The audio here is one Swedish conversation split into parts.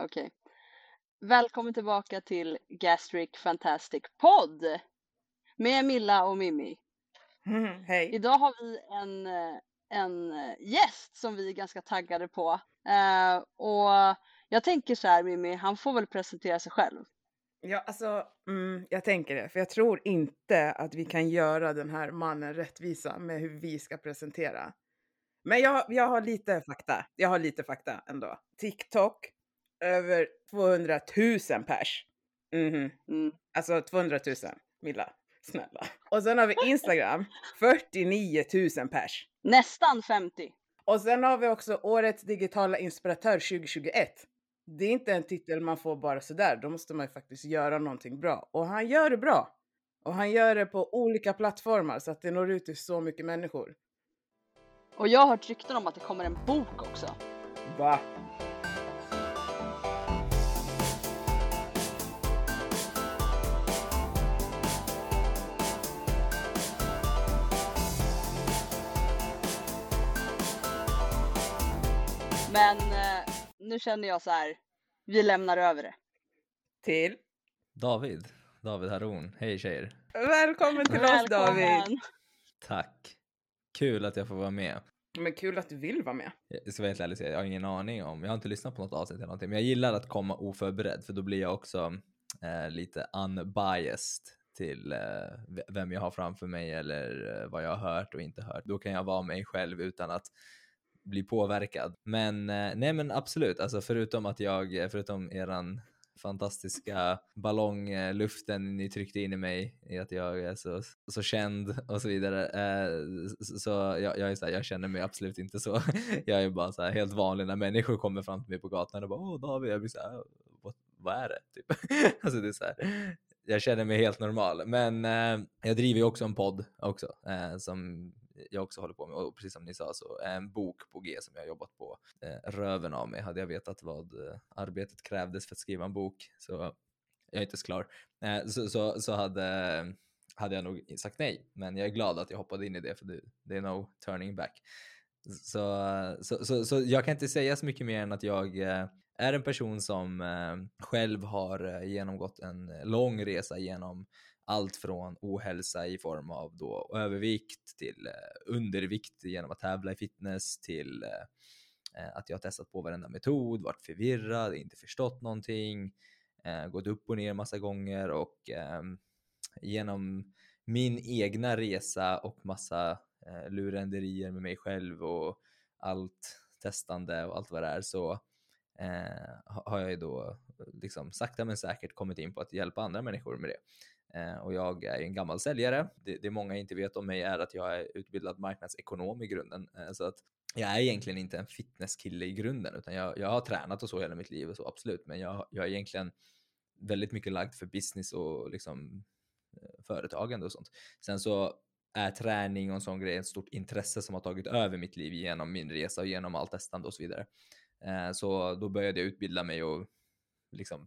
Okej. Välkommen tillbaka till Gastric Fantastic Podd med Milla och Mimmi. Mm, hej. Idag har vi en, eh, en eh, gäst som vi är ganska taggade på. Eh, och jag tänker så här Mimmi, han får väl presentera sig själv. Ja, alltså, mm, jag tänker det, för jag tror inte att vi kan göra den här mannen rättvisa med hur vi ska presentera. Men jag, jag har lite fakta. Jag har lite fakta ändå. TikTok, över 200 000 pers. Mhm. Mm. Alltså 200 000, Milla. Snälla. Och sen har vi Instagram, 49 000 pers. Nästan 50. Och sen har vi också Årets digitala inspiratör 2021. Det är inte en titel man får bara sådär, då måste man ju faktiskt göra någonting bra. Och han gör det bra. Och han gör det på olika plattformar så att det når ut till så mycket människor. Och jag har hört rykten om att det kommer en bok också. Va? Nu känner jag så här, vi lämnar över det. Till? David, David Haron. Hej tjejer. Välkommen till oss David! Välkommen. Tack. Kul att jag får vara med. Men kul att du vill vara med. Jag ska vara helt ärlig säga, jag har ingen aning om, jag har inte lyssnat på något avsnitt eller någonting, men jag gillar att komma oförberedd för då blir jag också eh, lite unbiased till eh, vem jag har framför mig eller eh, vad jag har hört och inte hört. Då kan jag vara mig själv utan att bli påverkad. Men eh, nej men absolut, alltså förutom att jag, förutom eran fantastiska ballongluften ni tryckte in i mig i att jag är så, så känd och så vidare. Eh, så så jag, jag, är så här, jag känner mig absolut inte så. Jag är bara så här helt vanlig när människor kommer fram till mig på gatan och bara åh David, jag blir så här, vad, vad är det? Typ. alltså det är så här, jag känner mig helt normal. Men eh, jag driver ju också en podd också eh, som jag också håller på med och precis som ni sa så är en bok på G som jag har jobbat på eh, röven av mig. Hade jag vetat vad eh, arbetet krävdes för att skriva en bok så jag är inte ens klar. Eh, så, så, så hade, hade jag nog sagt nej. Men jag är glad att jag hoppade in i det för det, det är no turning back. Så, så, så, så jag kan inte säga så mycket mer än att jag eh, är en person som eh, själv har eh, genomgått en lång resa genom allt från ohälsa i form av då övervikt till eh, undervikt genom att tävla i fitness till eh, eh, att jag har testat på varenda metod, varit förvirrad, inte förstått någonting, gått upp och ner massa gånger och genom min egna resa och massa lurenderier med mig själv och allt testande och allt vad det är så har jag ju då liksom sakta men säkert kommit in på att hjälpa andra människor med det. Eh, och jag är en gammal säljare. Det, det många inte vet om mig är att jag är utbildad marknadsekonom i grunden. Eh, så att jag är egentligen inte en fitnesskille i grunden, utan jag, jag har tränat och så hela mitt liv och så absolut, men jag, jag är egentligen väldigt mycket lagd för business och liksom eh, företagande och sånt. Sen så är träning och en sån grej ett stort intresse som har tagit över mitt liv genom min resa och genom allt testande och så vidare. Eh, så då började jag utbilda mig och liksom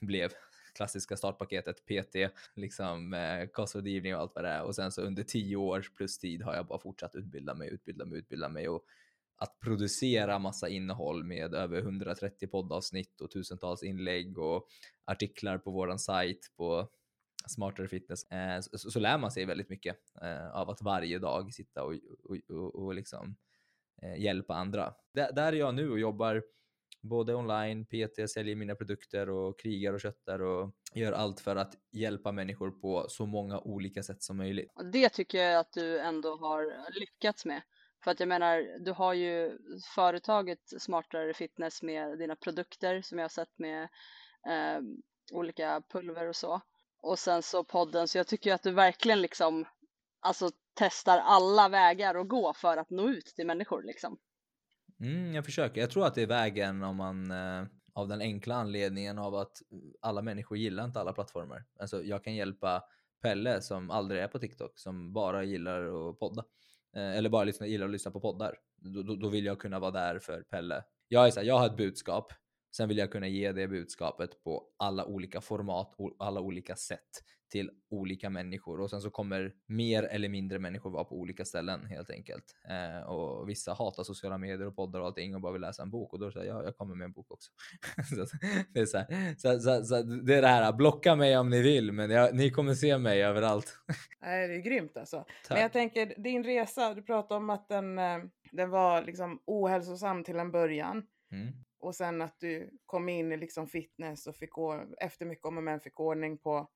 blev klassiska startpaketet PT, liksom eh, kostrådgivning och allt vad det är. Och sen så under tio års plus tid har jag bara fortsatt utbilda mig, utbilda mig, utbilda mig och att producera massa innehåll med över 130 poddavsnitt och tusentals inlägg och artiklar på våran sajt på Smartare Fitness eh, så, så, så lär man sig väldigt mycket eh, av att varje dag sitta och, och, och, och liksom eh, hjälpa andra. D där är jag nu och jobbar både online, PT, säljer mina produkter och krigar och köttar och gör allt för att hjälpa människor på så många olika sätt som möjligt. Det tycker jag att du ändå har lyckats med. För att jag menar, du har ju företaget Smartare Fitness med dina produkter som jag har sett med eh, olika pulver och så. Och sen så podden, så jag tycker att du verkligen liksom alltså testar alla vägar att gå för att nå ut till människor liksom. Mm, jag försöker. Jag tror att det är vägen om man eh, av den enkla anledningen av att alla människor gillar inte alla plattformar. Alltså jag kan hjälpa Pelle som aldrig är på TikTok, som bara gillar att podda. Eh, eller bara lyssna, gillar att lyssna på poddar. Då, då, då vill jag kunna vara där för Pelle. Jag, är så här, jag har ett budskap Sen vill jag kunna ge det budskapet på alla olika format och alla olika sätt till olika människor och sen så kommer mer eller mindre människor vara på olika ställen helt enkelt. Eh, och vissa hatar sociala medier och poddar och allting och bara vill läsa en bok och då säger jag, ja, jag kommer med en bok också. så, det är så, här, så, så, så, det är det här, blocka mig om ni vill, men jag, ni kommer se mig överallt. Nej, det är grymt alltså. Tack. Men jag tänker, din resa, du pratade om att den, eh, den var liksom ohälsosam till en början. Mm. Och sen att du kom in i liksom fitness och fick, efter mycket om och men fick ordning på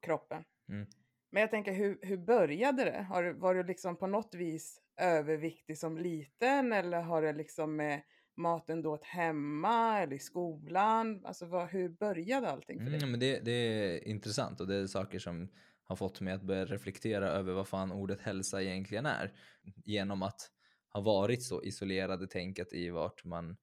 kroppen. Mm. Men jag tänker, hur, hur började det? Har, var du liksom på något vis överviktig som liten eller har det liksom med maten då hemma eller i skolan? Alltså vad, hur började allting för dig? Mm, men det, det är intressant och det är saker som har fått mig att börja reflektera över vad fan ordet hälsa egentligen är. Genom att ha varit så isolerade tänket i vart man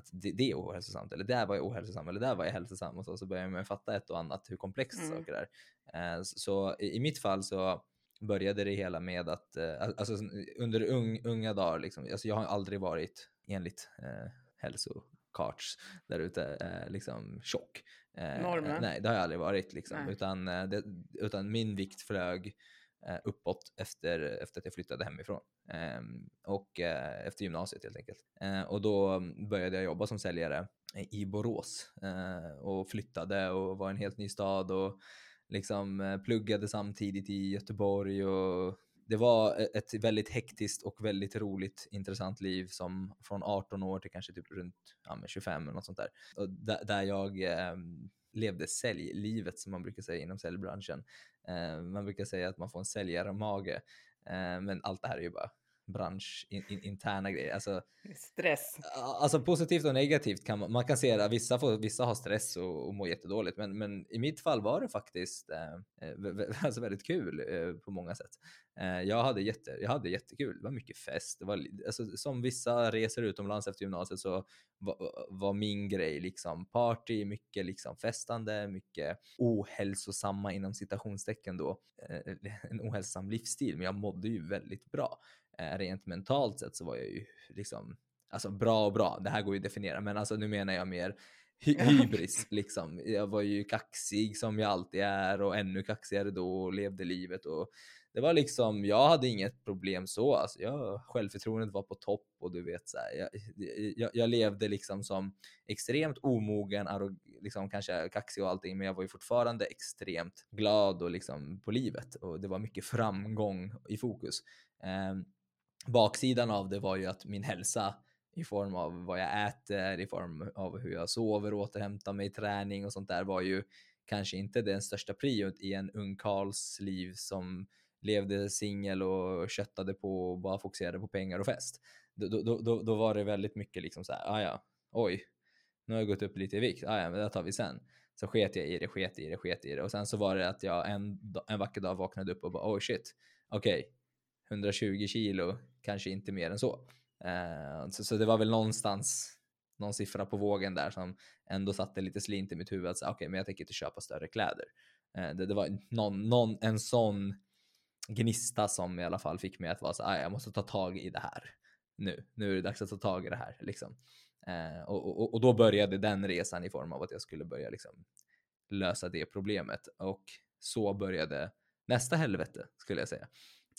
att det, det är ohälsosamt, eller där var jag ohälsosam, eller där var jag hälsosam och så, så börjar man fatta ett och annat hur komplext mm. saker är. Eh, så i, i mitt fall så började det hela med att, eh, alltså under ung, unga dagar, liksom, alltså jag har aldrig varit enligt eh, hälsokarts där ute eh, liksom tjock. Eh, Normen? Nej, det har jag aldrig varit liksom, utan, eh, det, utan min vikt flög Eh, Eh, uppåt efter, efter att jag flyttade hemifrån ehm, och eh, efter gymnasiet helt enkelt. Eh, och då mm, började jag jobba som säljare eh, i Borås eh, och flyttade och var i en helt ny stad och liksom pluggade samtidigt i Göteborg och det var ett väldigt hektiskt och väldigt roligt intressant liv som från 18 år till kanske typ runt ja, 25 eller något sånt där. Och där, jag eh, levde säljlivet som man brukar säga inom säljbranschen. Eh, man brukar säga att man får en säljarmage, eh, men allt det här är ju bara branschinterna grejer. Alltså, stress. Alltså positivt och negativt kan man, man kan se att vissa, får, vissa har stress och, och mår jättedåligt, men, men i mitt fall var det faktiskt eh, eh alltså väldigt kul eh, på många sätt. Eh, jag, hade jätte, jag hade jättekul, det var mycket fest. Det var, alltså, som vissa reser utomlands efter gymnasiet så var, var min grej liksom party, mycket liksom festande, mycket ohälsosamma inom citationstecken då, eh, en ohälsosam livsstil, men jag mådde ju väldigt bra. Eh, rent mentalt sett så var jag ju liksom, alltså bra och bra, det här går ju att definiera, men alltså nu menar jag mer hy hybris liksom. Jag var ju kaxig som jag alltid är och ännu kaxigare då och levde livet och det var liksom, jag hade inget problem så, alltså jag, självförtroendet var på topp och du vet så här, jag, jag, jag, levde liksom som extremt omogen, liksom kanske kaxig och allting, men jag var ju fortfarande extremt glad och liksom på livet och det var mycket framgång i fokus. Eh, baksidan av det var ju att min hälsa i form av vad jag äter, i form av hur jag sover, återhämtar mig, träning och sånt där var ju kanske inte den största priot i en ung Karls liv som levde singel och köttade på och bara fokuserade på pengar och fest. Då, då, då, då var det väldigt mycket liksom så här, ah, ja, oj, nu har jag gått upp lite i vikt, ah, ja, men det tar vi sen. Så sket jag i det, sket i det, sket i det och sen så var det att jag en, en vacker dag vaknade upp och bara, oh shit, okej, okay, 120 kilo, kanske inte mer än så. Uh, så, så, det var väl någonstans någon siffra på vågen där som ändå satte lite slint i mitt huvud att okej, okay, men jag tänker inte köpa större kläder. Uh, det, det, var någon, någon, en sån gnista som i alla fall fick mig att vara så, ah, jag måste ta tag i det här nu. Nu är det dags att ta tag i det här liksom. Eh, och, och, och, då började den resan i form av att jag skulle börja liksom lösa det problemet och så började nästa helvete skulle jag säga.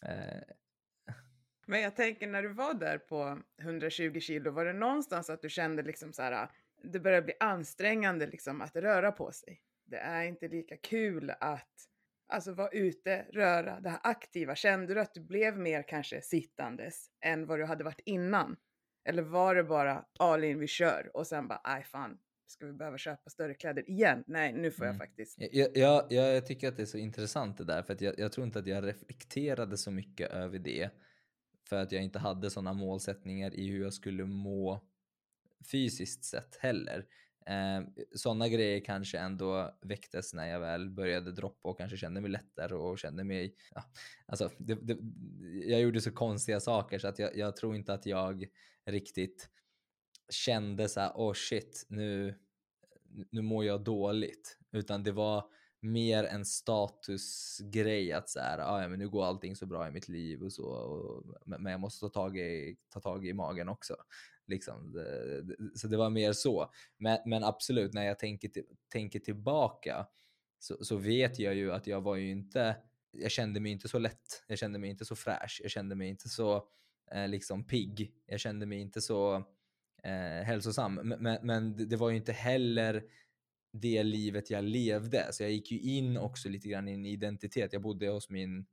Eh, Men jag tänker när du var där på 120 kilo, var det någonstans att du kände liksom så här, ah, det börjar bli ansträngande liksom att röra på sig? Det är inte lika kul att alltså vara ute, röra, det här aktiva. Kände du att du blev mer kanske sittandes än vad du hade varit innan? Eller var det bara all in, vi kör och sen bara, aj fan, ska vi behöva köpa större kläder igen? Nej, nu får jag mm. faktiskt. Jag, jag, jag, tycker att det är så intressant det där, för att jag, jag tror inte att jag reflekterade så mycket över det, för att jag inte hade sådana målsättningar i hur jag skulle må fysiskt sett heller. Eh, sådana grejer kanske ändå väcktes när jag väl började droppa och kanske kände mig lättare och kände mig, ja, alltså det, det, jag gjorde så konstiga saker så att jag, jag tror inte att jag riktigt kände så här, oh shit, nu, nu mår jag dåligt. Utan det var mer en statusgrej att så här, ah, ja, men nu går allting så bra i mitt liv och så. Och, men jag måste ta tag, i, ta tag i magen också. Liksom. Så det var mer så. Men, men absolut, när jag tänker, tänker tillbaka så, så vet jag ju att jag var ju inte, jag kände mig inte så lätt, jag kände mig inte så fräsch, jag kände mig inte så eh, liksom pigg, jag kände mig inte så eh, hälsosam. Men, men, men det var ju inte heller det livet jag levde. Så jag gick ju in också lite grann i en identitet. Jag bodde hos min eh,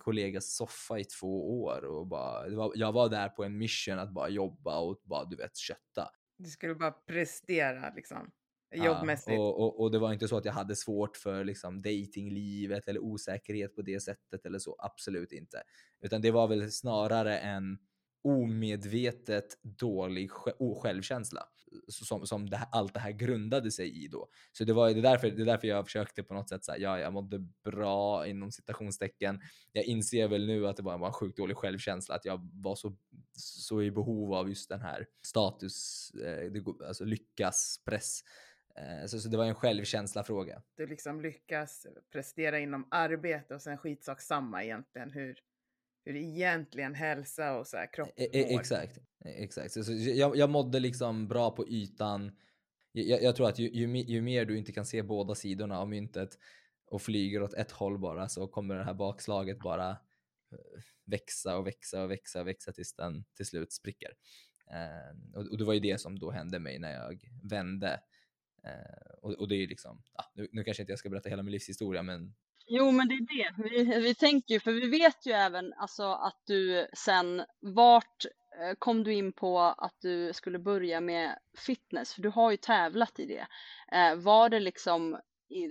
kollegas soffa i två år och bara, var, jag var där på en mission att bara jobba och bara du vet kötta. Du skulle bara prestera liksom jobbmässigt. Ja, och, och, och, det var inte så att jag hade svårt för liksom datinglivet eller osäkerhet på det sättet eller så. Absolut inte. Utan det var väl snarare en omedvetet dålig självkänsla som, som det här, allt det här grundade sig i då. Så det var det därför, det är därför jag försökte på något sätt säga, ja, jag mådde bra inom citationstecken. Jag inser väl nu att det var en sjukt dålig självkänsla, att jag var så, så i behov av just den här status, eh, alltså lyckas, press. Eh, så, så det var en självkänsla fråga. Du liksom lyckas prestera inom arbete och sen skitsak samma egentligen hur hur egentligen hälsa och så här, kropp e, e mår. Exakt, exakt. Så, så jag, jag mådde liksom bra på ytan. Jag, jag tror att ju, ju, ju, mer du inte kan se båda sidorna av myntet och flyger åt ett håll bara så kommer det här bakslaget bara eh, växa och växa och växa och växa tills den till slut spricker. Eh, och, och, det var ju det som då hände mig när jag vände. Eh, och, och, det är ju liksom, ah, nu, nu kanske inte jag ska berätta hela min livshistoria men Jo, men det är det. Vi, vi tänker ju, för vi vet ju även alltså, att du sen, vart eh, kom du in på att du skulle börja med fitness? För du har ju tävlat i det. Eh, var det liksom,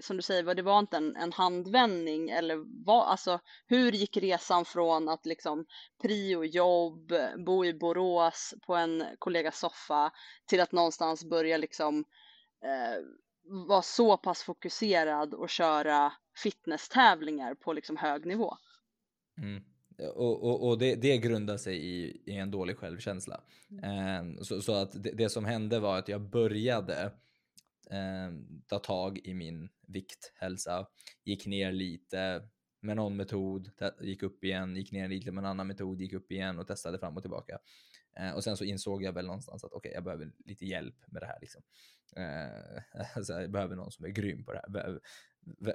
som du säger, det var inte en, en handvändning eller var, alltså, hur gick resan från att liksom prio jobb, bo i Borås på en kollegas soffa till att någonstans börja liksom eh, vara så pass fokuserad och köra fitnesstävlingar på liksom hög nivå. Mm. Och, och, och det, det grundar sig i, i, en dålig självkänsla. Mm. så, så, att det, det, som hände var att jag började eh, ta tag i min vikthälsa, gick ner lite med någon metod, gick upp igen, gick ner lite med en annan metod, gick upp igen och testade fram och tillbaka. Eh, och sen så insåg jag väl någonstans att okej, okay, jag behöver lite hjälp med det här. Liksom. Eh, alltså, jag behöver någon som är grym på det här.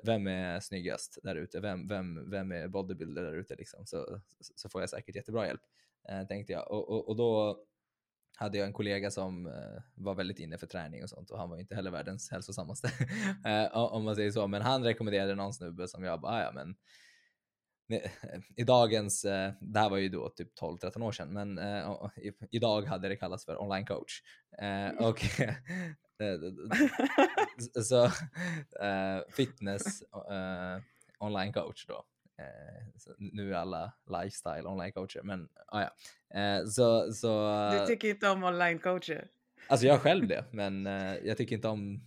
Vem är snyggast där ute? Vem, vem, vem är bodybuilder där ute? Liksom? Så, så får jag säkert jättebra hjälp, eh, tänkte jag. Och, och, och, då hade jag en kollega som eh, var väldigt inne för träning och sånt och han var inte heller världens hälsosammaste eh, om man säger så. Men han rekommenderade någon snubbe som jag bara, ah, ja men i dagens, det här var ju då typ 12-13 år sedan, men idag hade det kallats för online coach. Och så fitness online coach då. nu är alla lifestyle online coacher, men ah, ja. så, så, du tycker inte om online coacher? Alltså jag själv det, men jag tycker inte om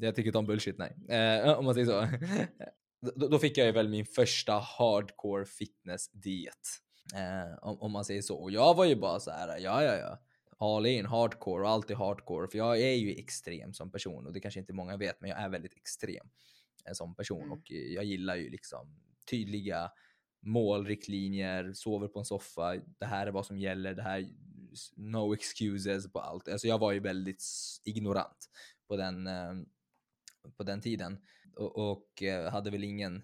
jag tycker inte om bullshit, nej. Om man säger så då, då, fick jag ju väl min första hardcore fitness diet. Eh, om, om, man säger så. Och jag var ju bara så här, ja ja ja. All in, hardcore och alltid hardcore. För jag är ju extrem som person och det kanske inte många vet, men jag är väldigt extrem eh, som person mm. och jag gillar ju liksom tydliga mål, riktlinjer, sover på en soffa. Det här är vad som gäller. Det här, no excuses på allt. Alltså jag var ju väldigt ignorant på den, eh, på den tiden och, och eh, hade väl ingen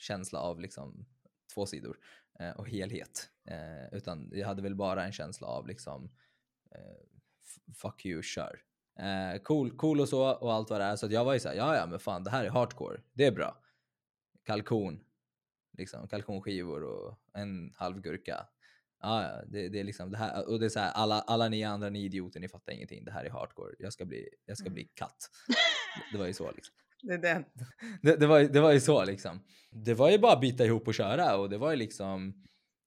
känsla av liksom två sidor eh, och helhet. Eh, utan jag hade väl bara en känsla av liksom fuck you, kör. cool, cool och så och allt vad det är. Så jag var ju såhär, ja ja men fan det här är hardcore, det är bra. Kalkon, liksom kalkonskivor och en halv gurka. Ja, ja det, det, är liksom det här och det är så här, alla, alla ni andra ni idioter, ni fattar ingenting. Det här är hardcore. Jag ska bli, jag ska bli mm. katt. Det var ju så liksom. Det är den. Det, det, var, det var ju så liksom. Det var ju bara att byta ihop och köra och det var ju liksom eh,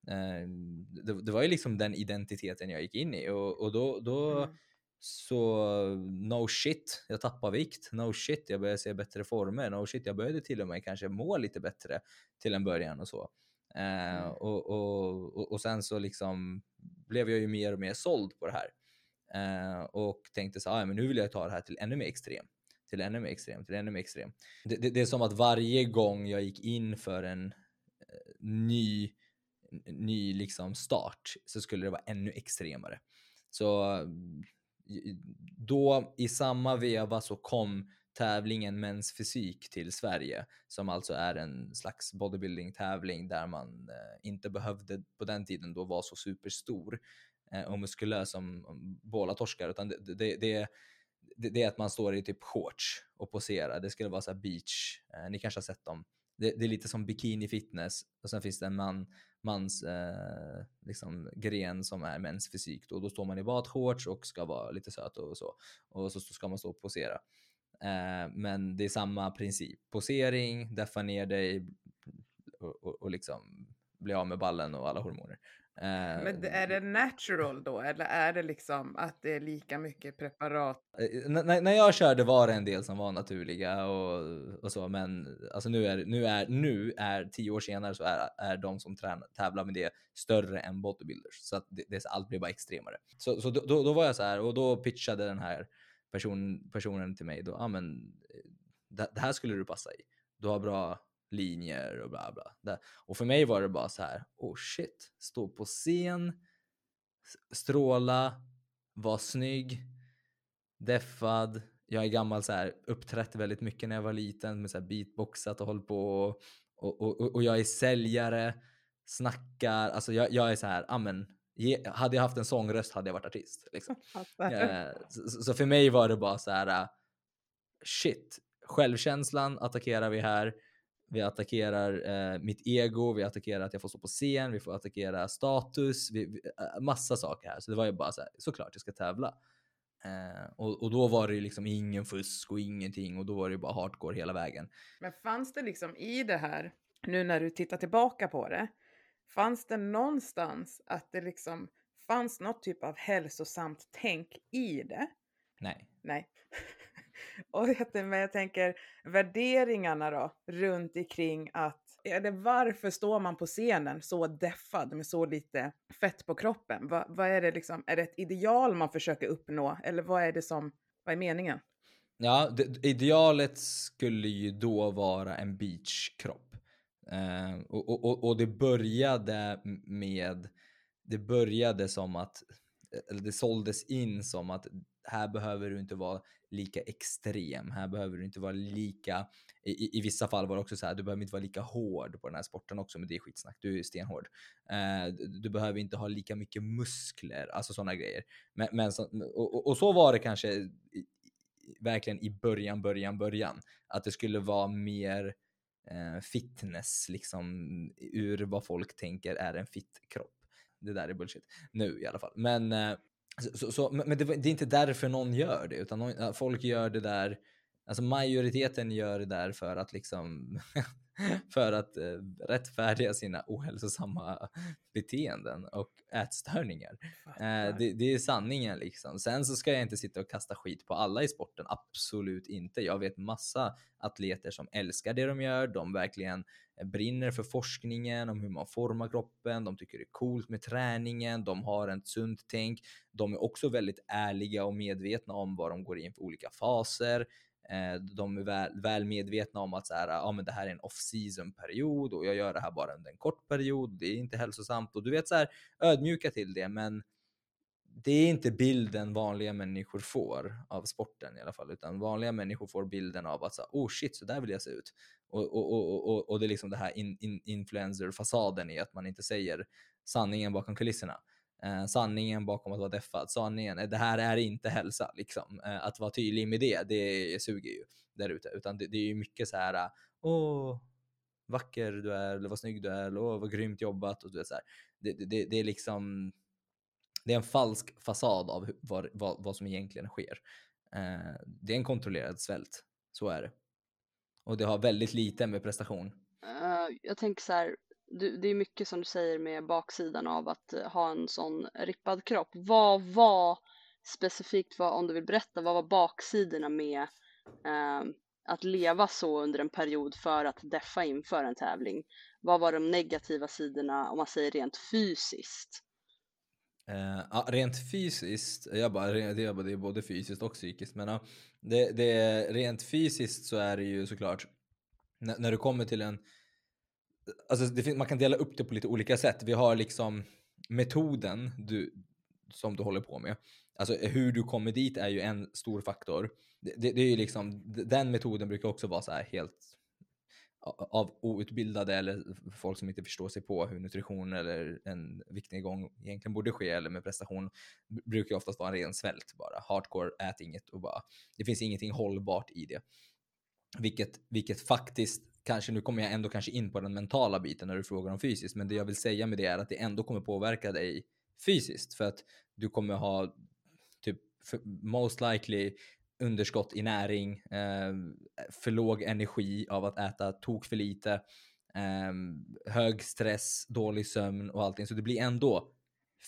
det, det, var ju liksom den identiteten jag gick in i och, och då, då mm. så no shit, jag tappade vikt, no shit, jag började se bättre former, no shit, jag började till och med kanske må lite bättre till en början och så. Eh, mm. och, och, och, och, sen så liksom blev jag ju mer och mer såld på det här eh, och tänkte så ah, men nu vill jag ta det här till ännu mer extremt till ännu mer extrem, till ännu mer extrem. Det, det, det, är som att varje gång jag gick in för en eh, ny ny liksom start så skulle det vara ännu extremare. Så då i samma veva så kom tävlingen Mäns fysik till Sverige som alltså är en slags bodybuilding tävling där man eh, inte behövde på den tiden då vara så superstor eh, och muskulös som bålatorskar utan det, det, det, det, är att man står i typ shorts och poserar. Det skulle vara så beach. Eh, ni kanske har sett dem. Det, det, är lite som bikini fitness och sen finns det en man, mans eh, liksom, gren som är mäns fysik. Då, då står man i badshorts och ska vara lite söt och så. Och så ska man stå och posera. Eh, men det är samma princip. Posering, deffa ner dig och, och, och liksom bli av med ballen och alla hormoner. Men är det natural då eller är det liksom att det är lika mycket preparat? Eh, N när jag körde var det en del som var naturliga och, och så, men alltså nu är nu är nu är tio år senare så är, är de som tränar, tävlar med det större än bodybuilders så att det, det, allt blir bara extremare. Så, så då, då var jag så här och då pitchade den här person, personen till mig då, ja ah, men eh, det, det här skulle du passa i. Du har bra linjer och bla bla. Och för mig var det bara så här, oh shit, stå på scen, stråla, vara snygg, deffad. Jag är gammal så här, uppträtt väldigt mycket när jag var liten med så här beatboxat och hållit på och, och, och, och jag är säljare, snackar, alltså jag, jag är så här, amen, hade jag haft en sångröst hade jag varit artist. Liksom. Eh, så, så, för mig var det bara så här, shit, självkänslan attackerar vi här, vi attackerar eh, mitt ego, vi attackerar att jag får stå på scen, vi får attackera status, vi, vi, eh, massa saker här. Så det var ju bara så här, såklart jag ska tävla. Eh, och, och, då var det ju liksom ingen fusk och ingenting och då var det ju bara hardcore hela vägen. Men fanns det liksom i det här, nu när du tittar tillbaka på det, fanns det någonstans att det liksom fanns något typ av hälsosamt tänk i det? Nej. Nej. Och men jag tänker värderingarna då runt omkring att eller varför står man på scenen så deffad med så lite fett på kroppen? Va, vad är det liksom? Är det ett ideal man försöker uppnå eller vad är det som, vad är meningen? Ja, det, idealet skulle ju då vara en beachkropp. Eh, och, och, och det började med, det började som att, eller det såldes in som att här behöver du inte vara lika extrem. Här behöver du inte vara lika, i, i vissa fall var det också så här, du behöver inte vara lika hård på den här sporten också, men det är skitsnack, du är stenhård. Eh, du behöver inte ha lika mycket muskler, alltså sådana grejer. Men, men så, och, och, så var det kanske verkligen i början, början, början. Att det skulle vara mer eh, fitness, liksom ur vad folk tänker är en fit kropp. Det där är bullshit. Nu i alla fall. Men eh, så, så, men det, det, är inte därför någon gör det, utan någon, folk gör det där, alltså majoriteten gör det där för att liksom för att eh, rättfärdiga sina ohälsosamma beteenden och ätstörningar. Eh, det, det, är sanningen liksom. Sen så ska jag inte sitta och kasta skit på alla i sporten, absolut inte. Jag vet massa atleter som älskar det de gör, de verkligen brinner för forskningen om hur man formar kroppen, de tycker det är coolt med träningen, de har ett sunt tänk, de är också väldigt ärliga och medvetna om vad de går in för olika faser. Eh, de är väl, väl, medvetna om att så här, ah, men det här är en off-season period och jag gör det här bara under en kort period. Det är inte hälsosamt och du vet så här ödmjuka till det, men det är inte bilden vanliga människor får av sporten i alla fall, utan vanliga människor får bilden av att så, oh shit, så där vill jag se ut. Och, och, och, och, och det är liksom det här in, in, influencer-fasaden i att man inte säger sanningen bakom kulisserna. Eh, sanningen bakom att vara deffad, sanningen, eh, det här är inte hälsa liksom. Eh, att vara tydlig med det, det suger ju där ute. Utan det, det, är ju mycket så här, åh, vacker du är, eller vad snygg du är, eller åh, vad grymt jobbat och du vet så här. Det, det, det är liksom, det är en falsk fasad av vad, vad, vad som egentligen sker. Eh, det är en kontrollerad svält, så är det. Och det har väldigt lite med prestation. Uh, jag tänker så här, du, det är mycket som du säger med baksidan av att eh, ha en sån rippad kropp. Vad var specifikt, vad, om du vill berätta, vad var baksidorna med eh, att leva så under en period för att deffa inför en tävling? Vad var de negativa sidorna om man säger rent fysiskt? Uh, rent fysiskt, jag bara, det, är, det är både fysiskt och psykiskt, men uh, det, det, rent fysiskt så är det ju såklart när, när du kommer till en alltså det man kan dela upp det på lite olika sätt. Vi har liksom metoden du, som du håller på med. Alltså hur du kommer dit är ju en stor faktor. Det, det, det är ju liksom, den metoden brukar också vara så här helt av outbildade eller folk som inte förstår sig på hur nutrition eller en viktnedgång egentligen borde ske eller med prestation brukar ju oftast vara en ren svält bara. Hardcore, ät inget och bara. Det finns ingenting hållbart i det. Vilket, vilket faktiskt, kanske nu kommer jag ändå kanske in på den mentala biten när du frågar om fysiskt, men det jag vill säga med det är att det ändå kommer påverka dig fysiskt för att du kommer ha typ most likely underskott i näring, eh, för låg energi av att äta tok för lite, eh, hög stress, dålig sömn och allting. Så det blir ändå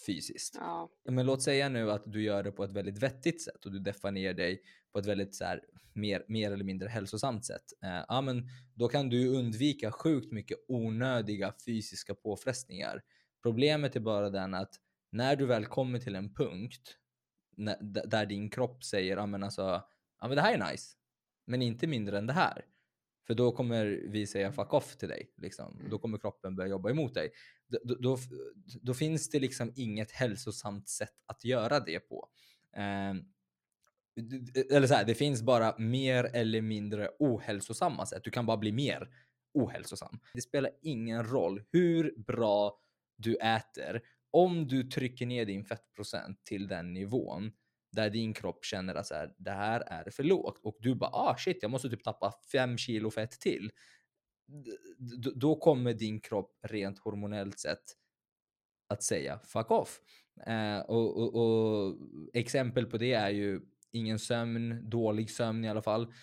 fysiskt. Ja, Men låt säga nu att du gör det på ett väldigt vettigt sätt och du deffar ner dig på ett väldigt så här, mer, mer eller mindre hälsosamt sätt. Eh, ja, men då kan du undvika sjukt mycket onödiga fysiska påfrestningar. Problemet är bara den att när du väl kommer till en punkt där din kropp säger ja men alltså, ja men det här är nice, men inte mindre än det här. För då kommer vi säga fuck off till dig. Liksom. Då kommer kroppen börja jobba emot dig. Då, då, då, finns det liksom inget hälsosamt sätt att göra det på. D- eller så här, det finns bara mer eller mindre ohälsosamma sätt. Du kan bara bli mer ohälsosam. Det spelar ingen roll hur bra du äter. Om du trycker ner din fettprocent till den nivån där din kropp känner att så här, det här är för lågt och du bara ah shit jag måste typ tappa 5 kilo fett till. D- Då kommer din kropp rent hormonellt sett att säga fuck off. Eh, och, och, och exempel på det är ju ingen sömn, dålig sömn i alla fall.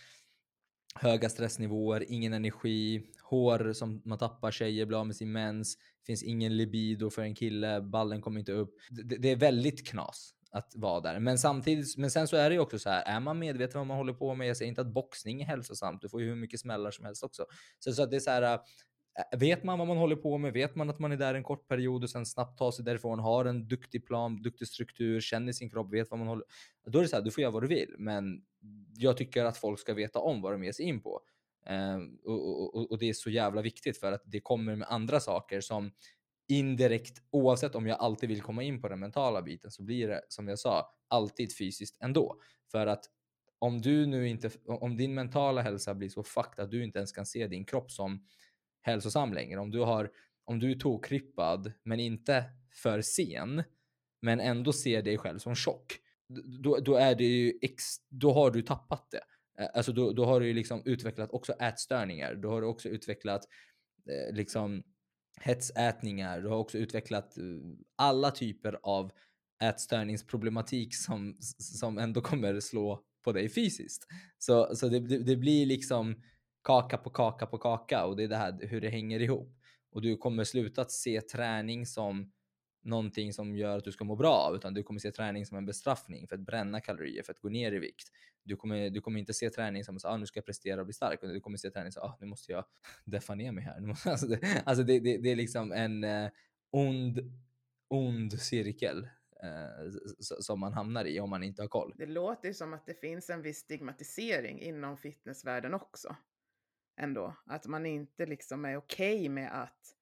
Höga stressnivåer, ingen energi, hår som man tappar, tjejer blir av med sin mens, finns ingen libido för en kille, ballen kommer inte upp. Det, det är väldigt knas att vara där. Men samtidigt, men sen så är det ju också så här, är man medveten om vad man håller på med, jag säger inte att boxning är hälsosamt, du får ju hur mycket smällar som helst också. Så, så att det är så här, äh, vet man vad man håller på med, vet man att man är där en kort period och sen snabbt tar sig därifrån, har en duktig plan, duktig struktur, känner sin kropp, vet vad man håller Då är det så här, du får göra vad du vill, men jag tycker att folk ska veta om vad de ger sig in på. Ehm, och, och, och det är så jävla viktigt för att det kommer med andra saker som indirekt, oavsett om jag alltid vill komma in på den mentala biten, så blir det som jag sa, alltid fysiskt ändå. För att om du nu inte, om din mentala hälsa blir så fucked att du inte ens kan se din kropp som hälsosam längre, om du har, om du är tokrippad men inte för sen, men ändå ser dig själv som tjock, då, då är det ju, ex, då har du tappat det. Eh, alltså då, då har du ju liksom utvecklat också ätstörningar, då har du också utvecklat eh, liksom hetsätningar, du har också utvecklat eh, alla typer av ätstörningsproblematik som, som ändå kommer slå på dig fysiskt. Så, så det, det, det blir liksom kaka på kaka på kaka och det är det här hur det hänger ihop. Och du kommer sluta att se träning som någonting som gör att du ska må bra, utan du kommer se träning som en bestraffning för att bränna kalorier, för att gå ner i vikt. Du kommer, du kommer inte se träning som att ah, nu ska jag prestera och bli stark, utan du kommer se träning som ah, nu måste jag deffa ner mig här. Alltså det, alltså det, det, det är liksom en eh, ond, ond cirkel eh, som man hamnar i om man inte har koll. Det låter ju som att det finns en viss stigmatisering inom fitnessvärlden också. Ändå. Att man inte liksom är okej med att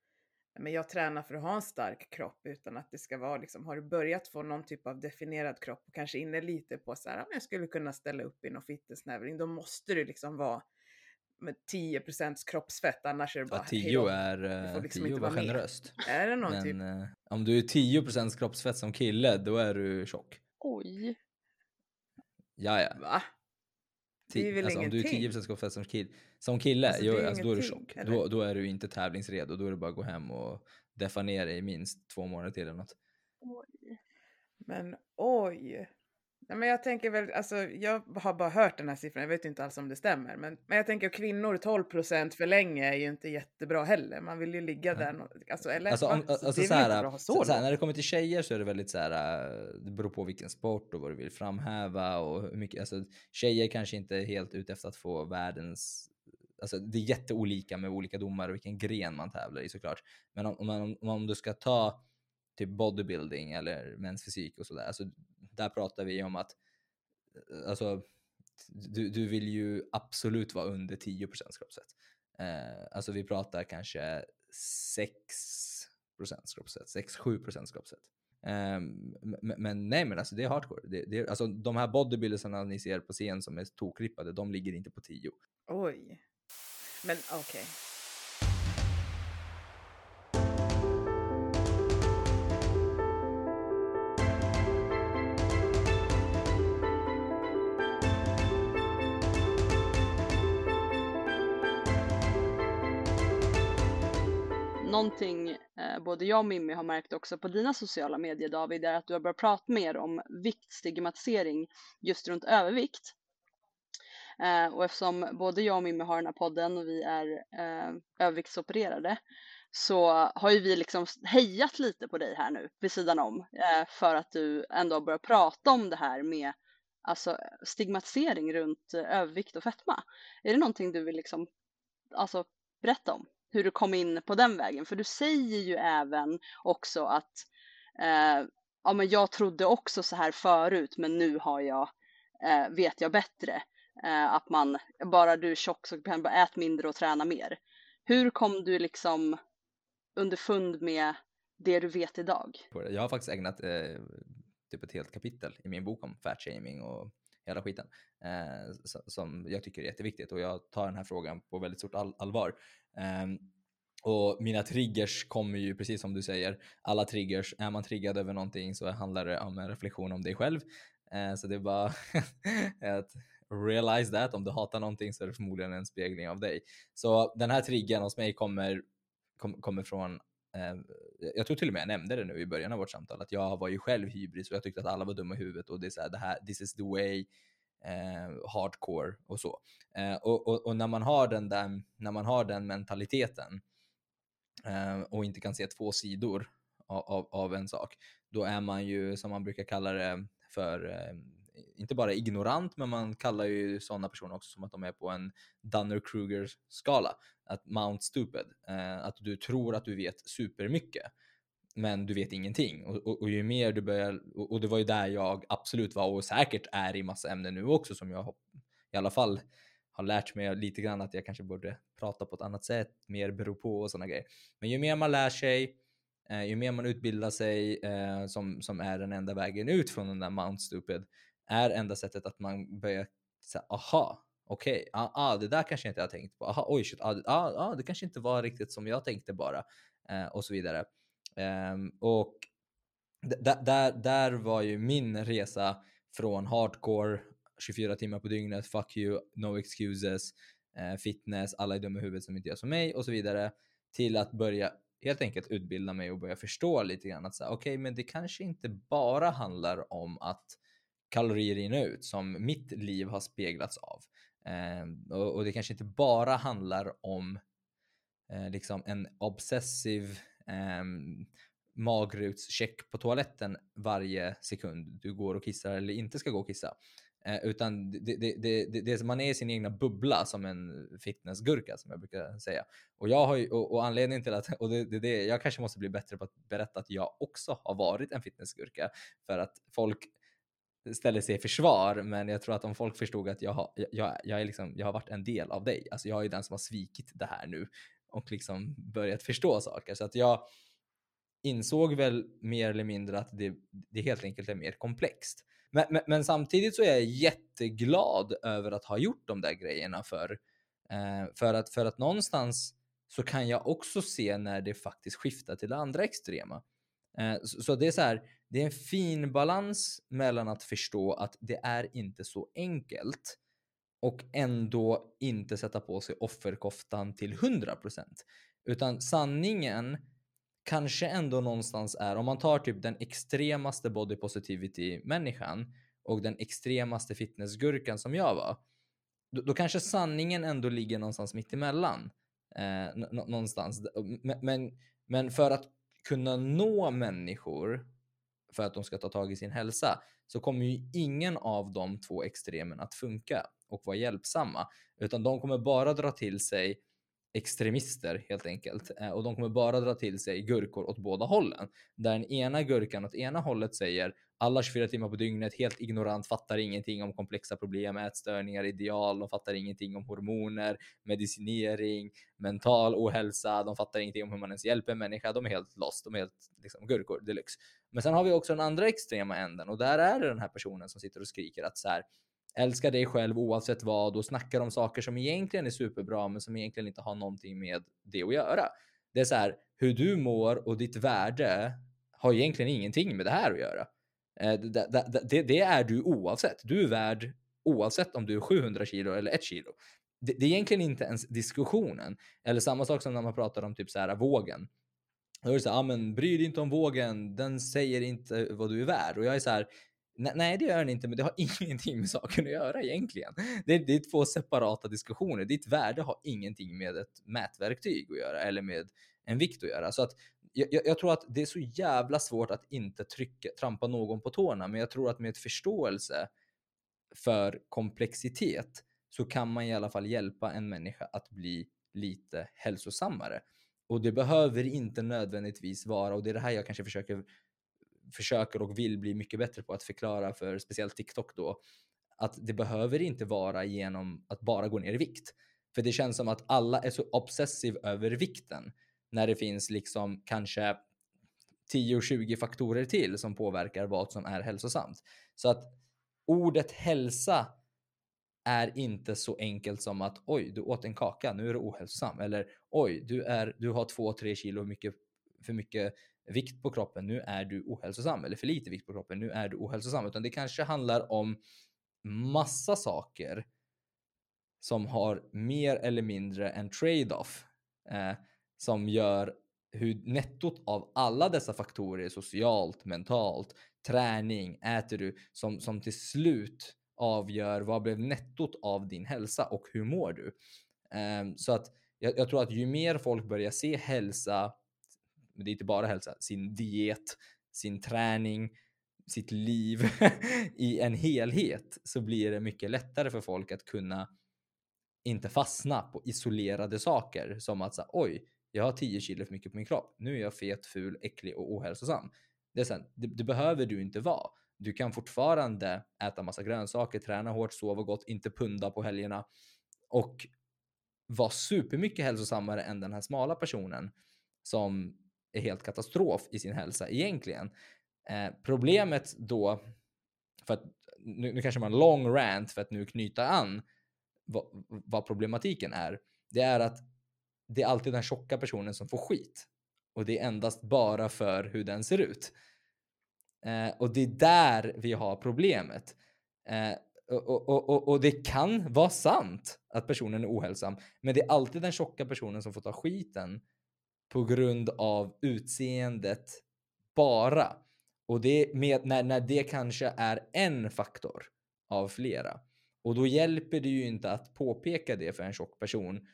men jag tränar för att ha en stark kropp utan att det ska vara liksom, har du börjat få någon typ av definierad kropp och kanske inne lite på så här, "Ja, men jag skulle kunna ställa upp i någon fitnessnäring, då måste du liksom vara med 10% kroppsfett, annars är det bara hej 10 då. är, eh, liksom 10 inte var generöst. Är det någon Men typ? eh, om du är 10% kroppsfett som kille, då är du tjock. oj. Ja, ja. Va? Det är väl alltså, om du är ingenting? 10 kroppsfett som, kill, som kille, Alltså, är alltså, då är du tjock. Då, då är du inte tävlingsredo. Då är det bara att gå hem och deffa ner dig i minst två månader till eller något. Men oj. Nej, men jag tänker väl, alltså jag har bara hört den här siffran, jag vet inte alls om det stämmer. Men, men jag tänker kvinnor 12% för länge är ju inte jättebra heller. Man vill ju ligga där. Alltså, eller, Alltså, om, Så alltså, det är så här, bra att så, så här, när det kommer till tjejer så är det väldigt så här, det beror på vilken sport och vad du vill framhäva och hur mycket, alltså tjejer kanske inte är helt ute efter att få världens, alltså det är jätteolika med olika domare och vilken gren man tävlar i såklart. Men om, om, om, om du ska ta typ bodybuilding eller mäns fysik och sådär, alltså där pratar vi om att eh, alltså du, du vill ju absolut vara under 10 kroppsfett. Eh, alltså vi pratar kanske 6 kroppsfett, 6-7 kroppsfett. Eh, men, men, nej, men alltså det är hardcore. Det, det, alltså de här bodybuildersarna ni ser på scen som är tokrippade, de ligger inte på 10. Oj. Men okej. Okay. Någonting eh, både jag och Mimmi har märkt också på dina sociala medier David är att du har börjat prata mer om viktstigmatisering just runt övervikt. Eh, och eftersom både jag och Mimmi har den här podden och vi är eh, överviktsopererade så har ju vi liksom hejat lite på dig här nu vid sidan om eh, för att du ändå har börjat prata om det här med alltså stigmatisering runt eh, övervikt och fetma. Är det någonting du vill liksom alltså berätta om? Hur du kom in på den vägen. För du säger ju även också att eh, ja, men jag trodde också så här förut men nu har jag, eh, vet jag bättre. Eh, att man, bara du är tjock så kan du bara äta mindre och träna mer. Hur kom du liksom underfund med det du vet idag? Jag har faktiskt ägnat eh, typ ett helt kapitel i min bok om fatshaming och hela skiten eh, som jag tycker är jätteviktigt och jag tar den här frågan på väldigt stort all allvar. Eh, och mina triggers kommer ju precis som du säger, alla triggers, är man triggad över någonting så handlar det om en reflektion om dig själv. Eh, så det är bara att realize that, om du hatar någonting så är det förmodligen en spegling av dig. Så den här triggern hos mig kommer, kom, kommer från Ehm, jag tror till och med jag nämnde det nu i början av vårt samtal, att jag var ju själv hybris och jag tyckte att alla var dumma i huvudet och det är så här, det här this is the way, eh, hardcore och så. Eh, och, och, och, när, man har den där, när man har den mentaliteten eh, och inte kan se två sidor av, av, av, en sak, då är man ju, som man brukar kalla det, för eh, inte bara ignorant, men man kallar ju sådana personer också som att de är på en Dunner-Kruger-skala. Att Mount Stupid. Eh, att du tror att du vet supermycket men du vet ingenting. Och, och, och, ju mer du börjar, och, och det var ju där jag absolut var och säkert är i massa ämnen nu också som jag i alla fall har lärt mig lite grann att jag kanske borde prata på ett annat sätt, mer bero på och sådana grejer. Men ju mer man lär sig, eh, ju mer man utbildar sig, eh, som, som är den enda vägen ut från den där Mount Stupid, är enda sättet att man börjar säga aha, okej, okay, ah, ah, det där kanske jag inte har tänkt på, aha, oj shit, ah, ah, ah, det kanske inte var riktigt som jag tänkte bara, eh, och så vidare. Um, och där, där var ju min resa från hardcore, 24 timmar på dygnet, fuck you, no excuses, eh, fitness, alla är dumma i huvudet som inte gör som mig och så vidare, till att börja helt enkelt utbilda mig och börja förstå lite grann att säga okej, okay, men det kanske inte bara handlar om att kalorier in och ut som mitt liv har speglats av. Eh, och, och, det kanske inte bara handlar om eh, liksom en obsessiv eh, magrutscheck på toaletten varje sekund du går och kissar eller inte ska gå och kissa. Eh, utan det, det, det, det, man är i sin egna bubbla som en fitnessgurka som jag brukar säga. Och, jag har ju, och, och anledningen till att, och det, det, det, jag kanske måste bli bättre på att berätta att jag också har varit en fitnessgurka. För att folk ställer sig i försvar, men jag tror att om folk förstod att jag har, jag, jag, är liksom, jag har varit en del av dig, alltså jag är ju den som har svikit det här nu och liksom börjat förstå saker. Så att jag insåg väl mer eller mindre att det, det helt enkelt är mer komplext. Men, men, men, samtidigt så är jag jätteglad över att ha gjort de där grejerna för, eh, för, att, för att någonstans så kan jag också se när det faktiskt skiftar till det andra extrema. Eh, så, så, det är så här, det är en fin balans mellan att förstå att det är inte så enkelt och ändå inte sätta på sig offerkoftan till 100%. Utan sanningen kanske ändå någonstans är, om man tar typ den extremaste body positivity människan och den extremaste fitnessgurkan som jag var, då, då kanske sanningen ändå ligger någonstans mitt emellan. Eh, någonstans. Men, men, men för att kunna nå människor för att de ska ta tag i sin hälsa så kommer ju ingen av de två extremerna att funka och vara hjälpsamma, utan de kommer bara dra till sig extremister helt enkelt. Eh, och de kommer bara dra till sig gurkor åt båda hållen. Där den ena gurkan åt ena hållet säger alla 24 timmar på dygnet, helt ignorant, fattar ingenting om komplexa problem, ätstörningar, ideal, de fattar ingenting om hormoner, medicinering, mental ohälsa, de fattar ingenting om hur man ens hjälper en människa, de är helt lost, de är helt liksom, gurkor deluxe. Men sen har vi också den andra extrema änden och där är det den här personen som sitter och skriker att så här, älska dig själv oavsett vad och snackar om saker som egentligen är superbra men som egentligen inte har någonting med det att göra. Det är så här, hur du mår och ditt värde har egentligen ingenting med det här att göra. Eh, det, det, det, det är du oavsett. Du är värd oavsett om du är 700 kilo eller 1 kilo. Det, det är egentligen inte ens diskussionen. Eller samma sak som när man pratar om typ så här vågen. Då är det så här, ah, men bry dig inte om vågen, den säger inte vad du är värd. Och jag är så här, Nej, det gör den inte, men det har ingenting med saken att göra egentligen. Det är, det är två separata diskussioner. Ditt värde har ingenting med ett mätverktyg att göra eller med en vikt att göra. Så att jag, jag, tror att det är så jävla svårt att inte trycka, trampa någon på tårna, men jag tror att med ett förståelse för komplexitet så kan man i alla fall hjälpa en människa att bli lite hälsosammare. Och det behöver inte nödvändigtvis vara, och det är det här jag kanske försöker försöker och vill bli mycket bättre på att förklara för speciellt TikTok då, att det behöver inte vara genom att bara gå ner i vikt. För det känns som att alla är så obsessiv över vikten när det finns liksom kanske 10-20 faktorer till som påverkar vad som är hälsosamt. Så att ordet hälsa är inte så enkelt som att oj, du åt en kaka, nu är du ohälsosam. Eller oj, du, är, du har 2-3 kilo mycket, för mycket vikt på kroppen, nu är du ohälsosam. Eller för lite vikt på kroppen, nu är du ohälsosam. Utan det kanske handlar om massa saker som har mer eller mindre en trade-off. Eh, som gör hur nettot av alla dessa faktorer, socialt, mentalt, träning, äter du, som, som till slut avgör vad blev nettot av din hälsa och hur mår du? Eh, så att jag, jag, tror att ju mer folk börjar se hälsa, men det är inte bara hälsa, sin diet, sin träning, sitt liv i en helhet så blir det mycket lättare för folk att kunna inte fastna på isolerade saker som att säga oj, jag har 10 kilo för mycket på min kropp. Nu är jag fet, ful, äcklig och ohälsosam. Det, är sen, det, det behöver du inte vara. Du kan fortfarande äta massa grönsaker, träna hårt, sova gott, inte punda på helgerna och vara supermycket hälsosammare än den här smala personen som är helt katastrof i sin hälsa egentligen. Eh, problemet då, för att nu, nu kanske man lång rant för att nu knyta an vad, vad problematiken är. Det är att det är alltid den tjocka personen som får skit. Och det är endast bara för hur den ser ut. Eh, och det är där vi har problemet. Eh, och, och, och, och, det kan vara sant att personen är ohälsam, men det är alltid den tjocka personen som får ta skiten på grund av utseendet bara. Och det med, när, när det kanske är en faktor av flera. Och då hjälper det ju inte att påpeka det för en tjock person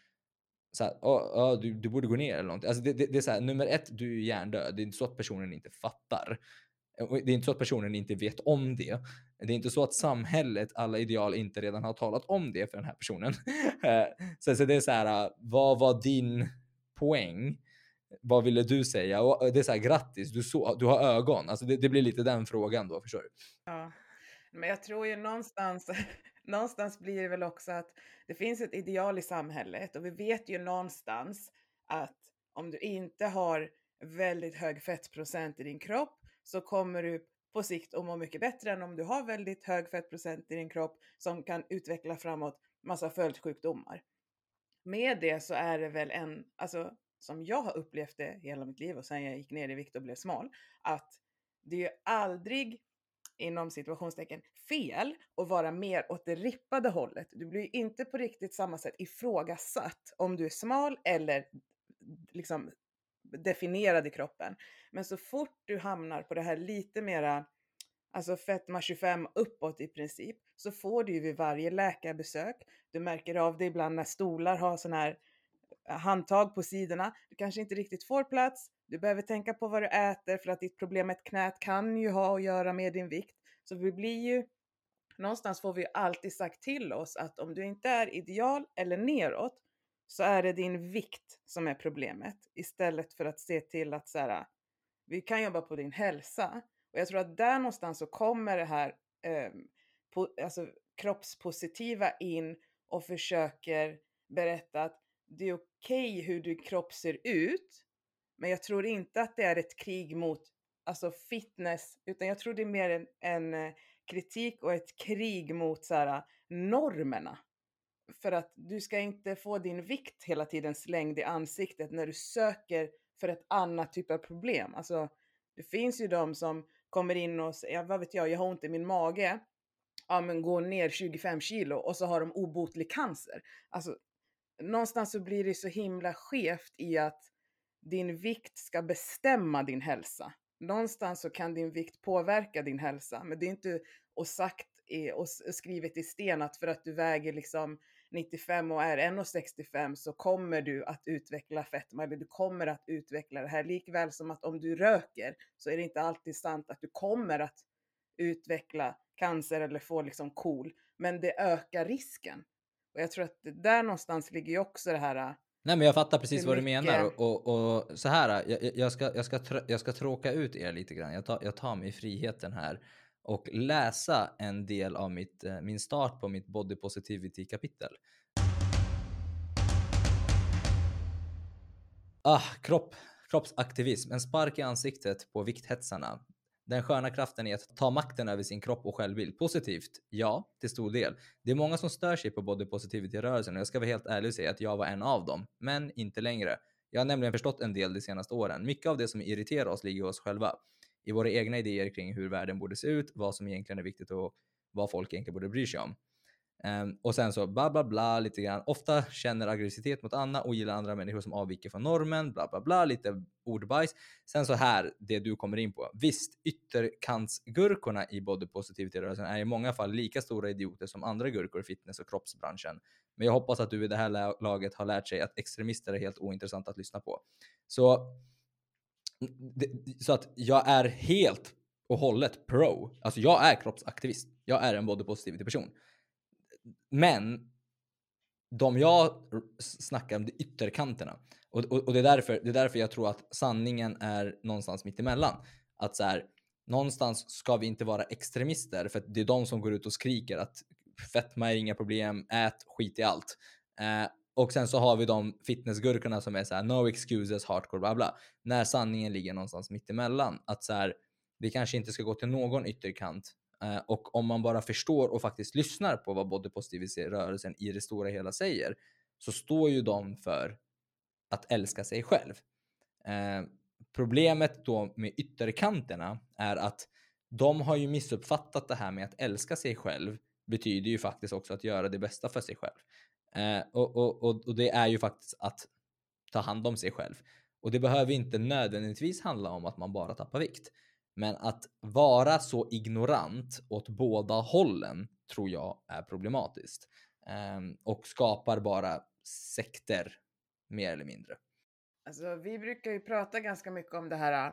så här, oh, oh, du, du borde gå ner eller någonting. Alltså det, det, det, är så här, nummer ett, du är hjärndöd. Det är inte så att personen inte fattar. Det är inte så att personen inte vet om det. Det är inte så att samhället, alla ideal, inte redan har talat om det för den här personen. Eh, så, så det är så här, vad var din poäng? Vad ville du säga? Och eh, det är så här, grattis, du, så, du har ögon. Alltså det, det blir lite den frågan då, förstår du? Ja, men jag tror ju någonstans någonstans blir det väl också att det finns ett ideal i samhället och vi vet ju någonstans att om du inte har väldigt hög fettprocent i din kropp så kommer du på sikt att må mycket bättre än om du har väldigt hög fettprocent i din kropp som kan utveckla framåt massa följdsjukdomar. Med det så är det väl en, alltså som jag har upplevt det hela mitt liv och sen jag gick ner i vikt och blev smal, att det är ju aldrig inom situationstecken fel att vara mer åt det rippade hållet. Du blir inte på riktigt samma sätt ifrågasatt om du är smal eller liksom definierad i kroppen. Men så fort du hamnar på det här lite mera, alltså fetma 25 uppåt i princip, så får du ju vid varje läkarbesök. Du märker av det ibland när stolar har sån här handtag på sidorna. Du kanske inte riktigt får plats. Du behöver tänka på vad du äter för att ditt problem med ett knät kan ju ha att göra med din vikt. Så vi blir ju, någonstans får vi ju alltid sagt till oss att om du inte är ideal eller neråt så är det din vikt som är problemet istället för att se till att så här, vi kan jobba på din hälsa. Och jag tror att där någonstans så kommer det här eh, på, alltså, kroppspositiva in och försöker berätta att det är okej okay hur din kropp ser ut, men jag tror inte att det är ett krig mot alltså fitness, utan jag tror det är mer en, en eh, kritik och ett krig mot så här, normerna. För att du ska inte få din vikt hela tiden slängd i ansiktet när du söker för ett annat typ av problem. Alltså, det finns ju de som kommer in och säger, vad vet jag, jag har ont i min mage. Ja, men gå ner 25 kilo och så har de obotlig cancer. Alltså, någonstans så blir det så himla skevt i att din vikt ska bestämma din hälsa. Någonstans så kan din vikt påverka din hälsa, men det är inte och sagt och skrivet i sten att för att du väger liksom 95 och är 1,65 så kommer du att utveckla fetma eller du kommer att utveckla det här. Likväl som att om du röker så är det inte alltid sant att du kommer att utveckla cancer eller få liksom KOL. Men det ökar risken. Och jag tror att där någonstans ligger ju också det här Nej men jag fattar precis vad du menar och, och, och, så här, jag, jag, ska, jag, ska, jag ska tråka ut er lite grann. Jag tar, jag tar mig friheten här och läsa en del av mitt, eh, min start på mitt body positivity kapitel. Ah, kropp, kroppsaktivism, en spark i ansiktet på vikthetsarna. Den sköna kraften i att ta makten över sin kropp och självbild. Positivt? Ja, till stor del. Det är många som stör sig på body positivity-rörelsen och jag ska vara helt ärlig och säga att jag var en av dem, men inte längre. Jag har nämligen förstått en del de senaste åren. Mycket av det som irriterar oss ligger i oss själva i våra egna idéer kring hur världen borde se ut, vad som egentligen är viktigt och vad folk egentligen borde bry sig om. Um, och sen så bla bla bla lite grann. Ofta känner aggressivitet mot Anna och gillar andra människor som avviker från normen, bla bla bla, lite ordbajs. Sen så här, det du kommer in på. Visst, ytterkantsgurkorna i body positivity-rörelsen är i många fall lika stora idioter som andra gurkor i fitness och kroppsbranschen. Men jag hoppas att du i det här laget har lärt sig att extremister är helt ointressant att lyssna på. Så så att jag är helt och hållet pro. Alltså jag är kroppsaktivist. Jag är en body positivity person. Men de jag snackar om, det ytterkanterna. Och, och, och, det, är därför, det är därför jag tror att sanningen är någonstans mitt emellan. Att så här, någonstans ska vi inte vara extremister för att det är de som går ut och skriker att fetma är inga problem, ät skit i allt. Eh, och sen så har vi de fitnessgurkorna som är så här, no excuses, hardcore, bla bla. När sanningen ligger någonstans mitt emellan. Att så här, vi kanske inte ska gå till någon ytterkant. Eh, och om man bara förstår och faktiskt lyssnar på vad body positivity-rörelsen i det stora hela säger, så står ju de för att älska sig själv. Eh, problemet då med ytterkanterna är att de har ju missuppfattat det här med att älska sig själv betyder ju faktiskt också att göra det bästa för sig själv. Eh, och, och, och, och, det är ju faktiskt att ta hand om sig själv. Och det behöver inte nödvändigtvis handla om att man bara tappar vikt. Men att vara så ignorant åt båda hållen tror jag är problematiskt. Ehm, och skapar bara sekter mer eller mindre. Alltså, vi brukar ju prata ganska mycket om det här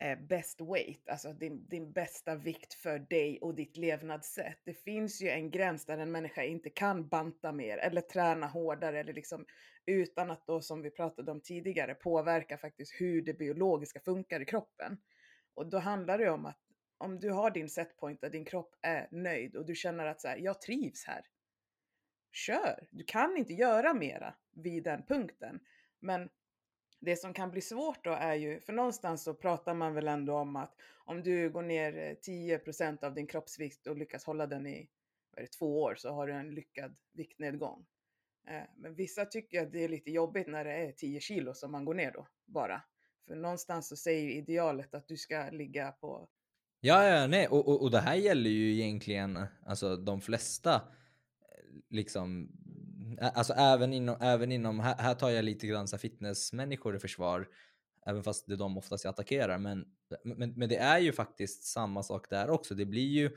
eh, best weight, alltså din, din bästa vikt för dig och ditt levnadssätt. Det finns ju en gräns där en människa inte kan banta mer eller träna hårdare eller liksom utan att då som vi pratade om tidigare påverka faktiskt hur det biologiska funkar i kroppen. Och då handlar det om att om du har din setpoint där din kropp är nöjd och du känner att så här, jag trivs här. Kör! Du kan inte göra mera vid den punkten. Men det som kan bli svårt då är ju, för någonstans så pratar man väl ändå om att om du går ner eh, 10% av din kroppsvikt och lyckas hålla den i det, två år så har du en lyckad viktnedgång. Eh, men vissa tycker att det är lite jobbigt när det är 10 kilo som man går ner då bara. För någonstans så säger ju idealet att du ska ligga på Ja, ja, nej, och, och, och det här gäller ju egentligen alltså de flesta eh, liksom Alltså även inom, även inom här, här tar jag lite grann så fitnessmänniskor i försvar, även fast det är de oftast jag attackerar. Men, men, men det är ju faktiskt samma sak där också. Det blir ju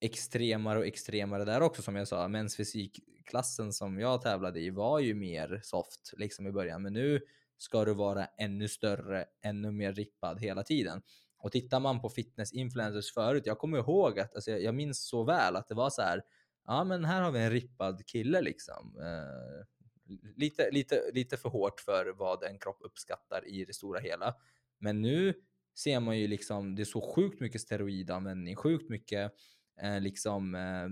extremare och extremare där också som jag sa. Mäns fysikklassen som jag tävlade i var ju mer soft liksom i början, men nu ska du vara ännu större, ännu mer rippad hela tiden. Och tittar man på fitness-influencers förut, jag kommer ihåg att, alltså jag minns så väl att det var så här, ja men här har vi en rippad kille liksom. Eh, lite, lite, lite för hårt för vad en kropp uppskattar i det stora hela. Men nu ser man ju liksom, det är så sjukt mycket steroidanvändning, sjukt mycket eh, liksom eh,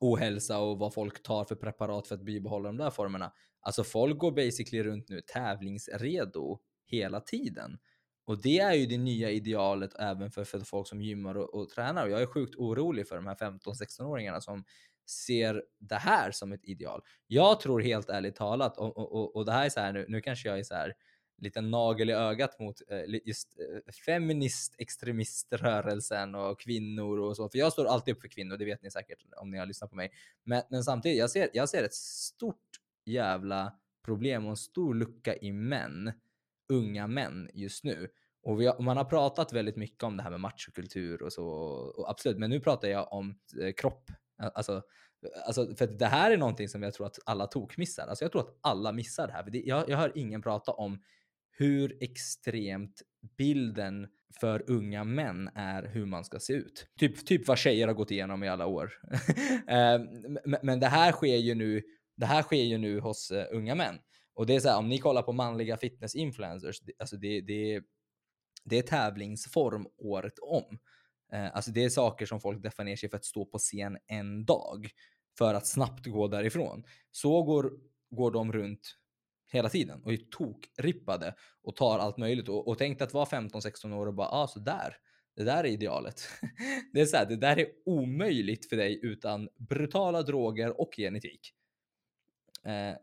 ohälsa och vad folk tar för preparat för att bibehålla de där formerna. Alltså folk går basically runt nu tävlingsredo hela tiden. Och det är ju det nya idealet även för, för folk som gymmar och, och tränar. Och jag är sjukt orolig för de här 15-16-åringarna som ser det här som ett ideal. Jag tror helt ärligt talat, och, och, och det här är så här nu, nu kanske jag är så här lite nagel i ögat mot eh, just eh, feminist extremiströrelsen och kvinnor och så. För jag står alltid upp för kvinnor, det vet ni säkert om ni har lyssnat på mig. Men, men samtidigt, jag ser, jag ser ett stort jävla problem och en stor lucka i män, unga män just nu. Och, har, man har pratat väldigt mycket om det här med machokultur och så, och absolut, men nu pratar jag om eh, kropp. Alltså, Alltså, för det här är någonting som jag tror att alla tokmissar. Alltså jag tror att alla missar det här. Jag, jag hör ingen prata om hur extremt bilden för unga män är hur man ska se ut. Typ, typ vad tjejer har gått igenom i alla år. Ehm, men det här sker ju nu, det här sker ju nu hos uh, unga män. Och det är så här, om ni kollar på manliga fitness-influencers, alltså det, det, det är tävlingsform året om. Uh, alltså det är saker som folk definierar ner sig för att stå på scen en dag för att snabbt gå därifrån. Så går, går de runt hela tiden och är tokrippade och tar allt möjligt. Och, och tänk att vara 15-16 år och bara, ah, så där. Det där är idealet. det är så här, det där är omöjligt för dig utan brutala droger och genetik. Eh, eh,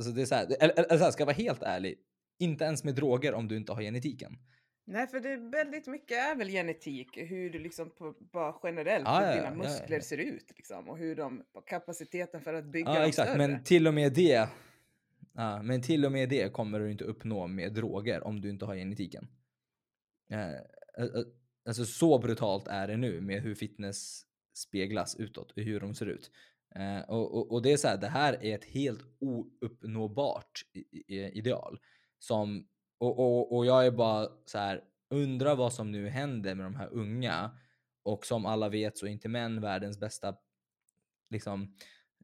så det är så här, eller, eller så här, ska jag vara helt ärlig, inte ens med droger om du inte har genetiken. Nej, för det är väldigt mycket är väl genetik, hur du liksom på, bara generellt, ah, hur ja, dina muskler ja, ser ut liksom, och hur de, kapaciteten för att bygga ja, exakt, större. men till och med det Ja, men till och med det kommer du inte uppnå med droger om du inte har genetiken. alltså så brutalt är det nu med hur fitness speglas utåt, hur de ser ut. Eh, och, och, och, det är så här, det här är ett helt ouppnåbart ideal. Som, och, och, och jag är bara så här, undrar vad som nu händer med de här unga. Och som alla vet så är inte män världens bästa liksom,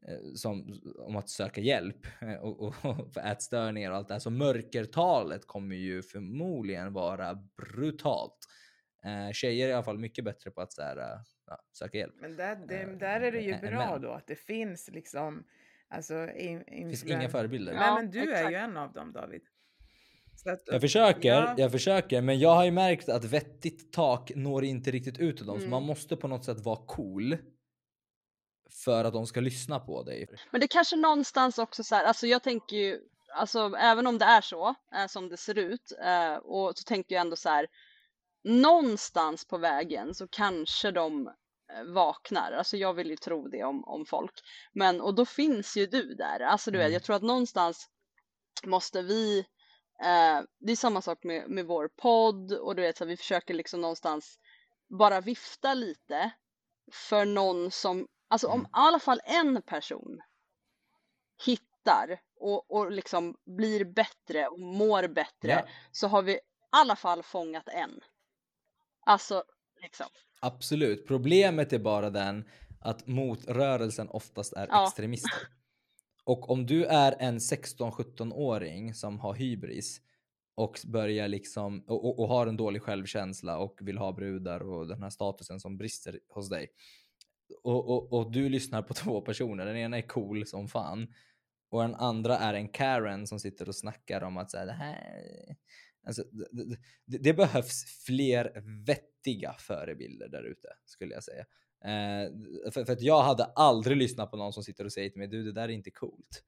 Eh, som, om att söka hjälp och, och, för ätstörningar och allt det här. Så mörkertalet kommer ju förmodligen vara brutalt. Eh, tjejer är i alla fall mycket bättre på att så här, eh, ja, söka hjälp. Men där, det, där är det ju bra då att det finns liksom Alltså, in, finns inga förebilder. Nej, men du exakt. är ju en av dem David. Att, jag försöker, ja. jag försöker, men jag har ju märkt att vettigt tak når inte riktigt ut till dem, mm. så man måste på något sätt vara cool för att de ska lyssna på dig. Men det kanske någonstans också så här, alltså jag tänker ju, alltså även om det är så äh, som det ser ut äh, och så tänker jag ändå så här, någonstans på vägen så kanske de eh, vaknar. Alltså jag vill ju tro det om, om folk. Men och då finns ju du där. Alltså du vet, mm. jag tror att någonstans måste vi eh, det är samma sak med, med vår podd och du vet så vi försöker liksom någonstans bara vifta lite för någon som Alltså om mm. i alla fall en person hittar och, och liksom blir bättre och mår bättre ja. så har vi i alla fall fångat en. Alltså, liksom. Absolut. Problemet är bara den att motrörelsen oftast är ja. extremister. Och om du är en 16-17-åring som har hybris och börjar liksom och, och, och, har en dålig självkänsla och vill ha brudar och den här statusen som brister hos dig och, och, och du lyssnar på två personer. Den ena är cool som fan och den andra är en Karen som sitter och snackar om att så det här Alltså, det, det, det, behövs fler vettiga förebilder där ute skulle jag säga. Eh, för, för, att jag hade aldrig lyssnat på någon som sitter och säger till mig du det där är inte coolt.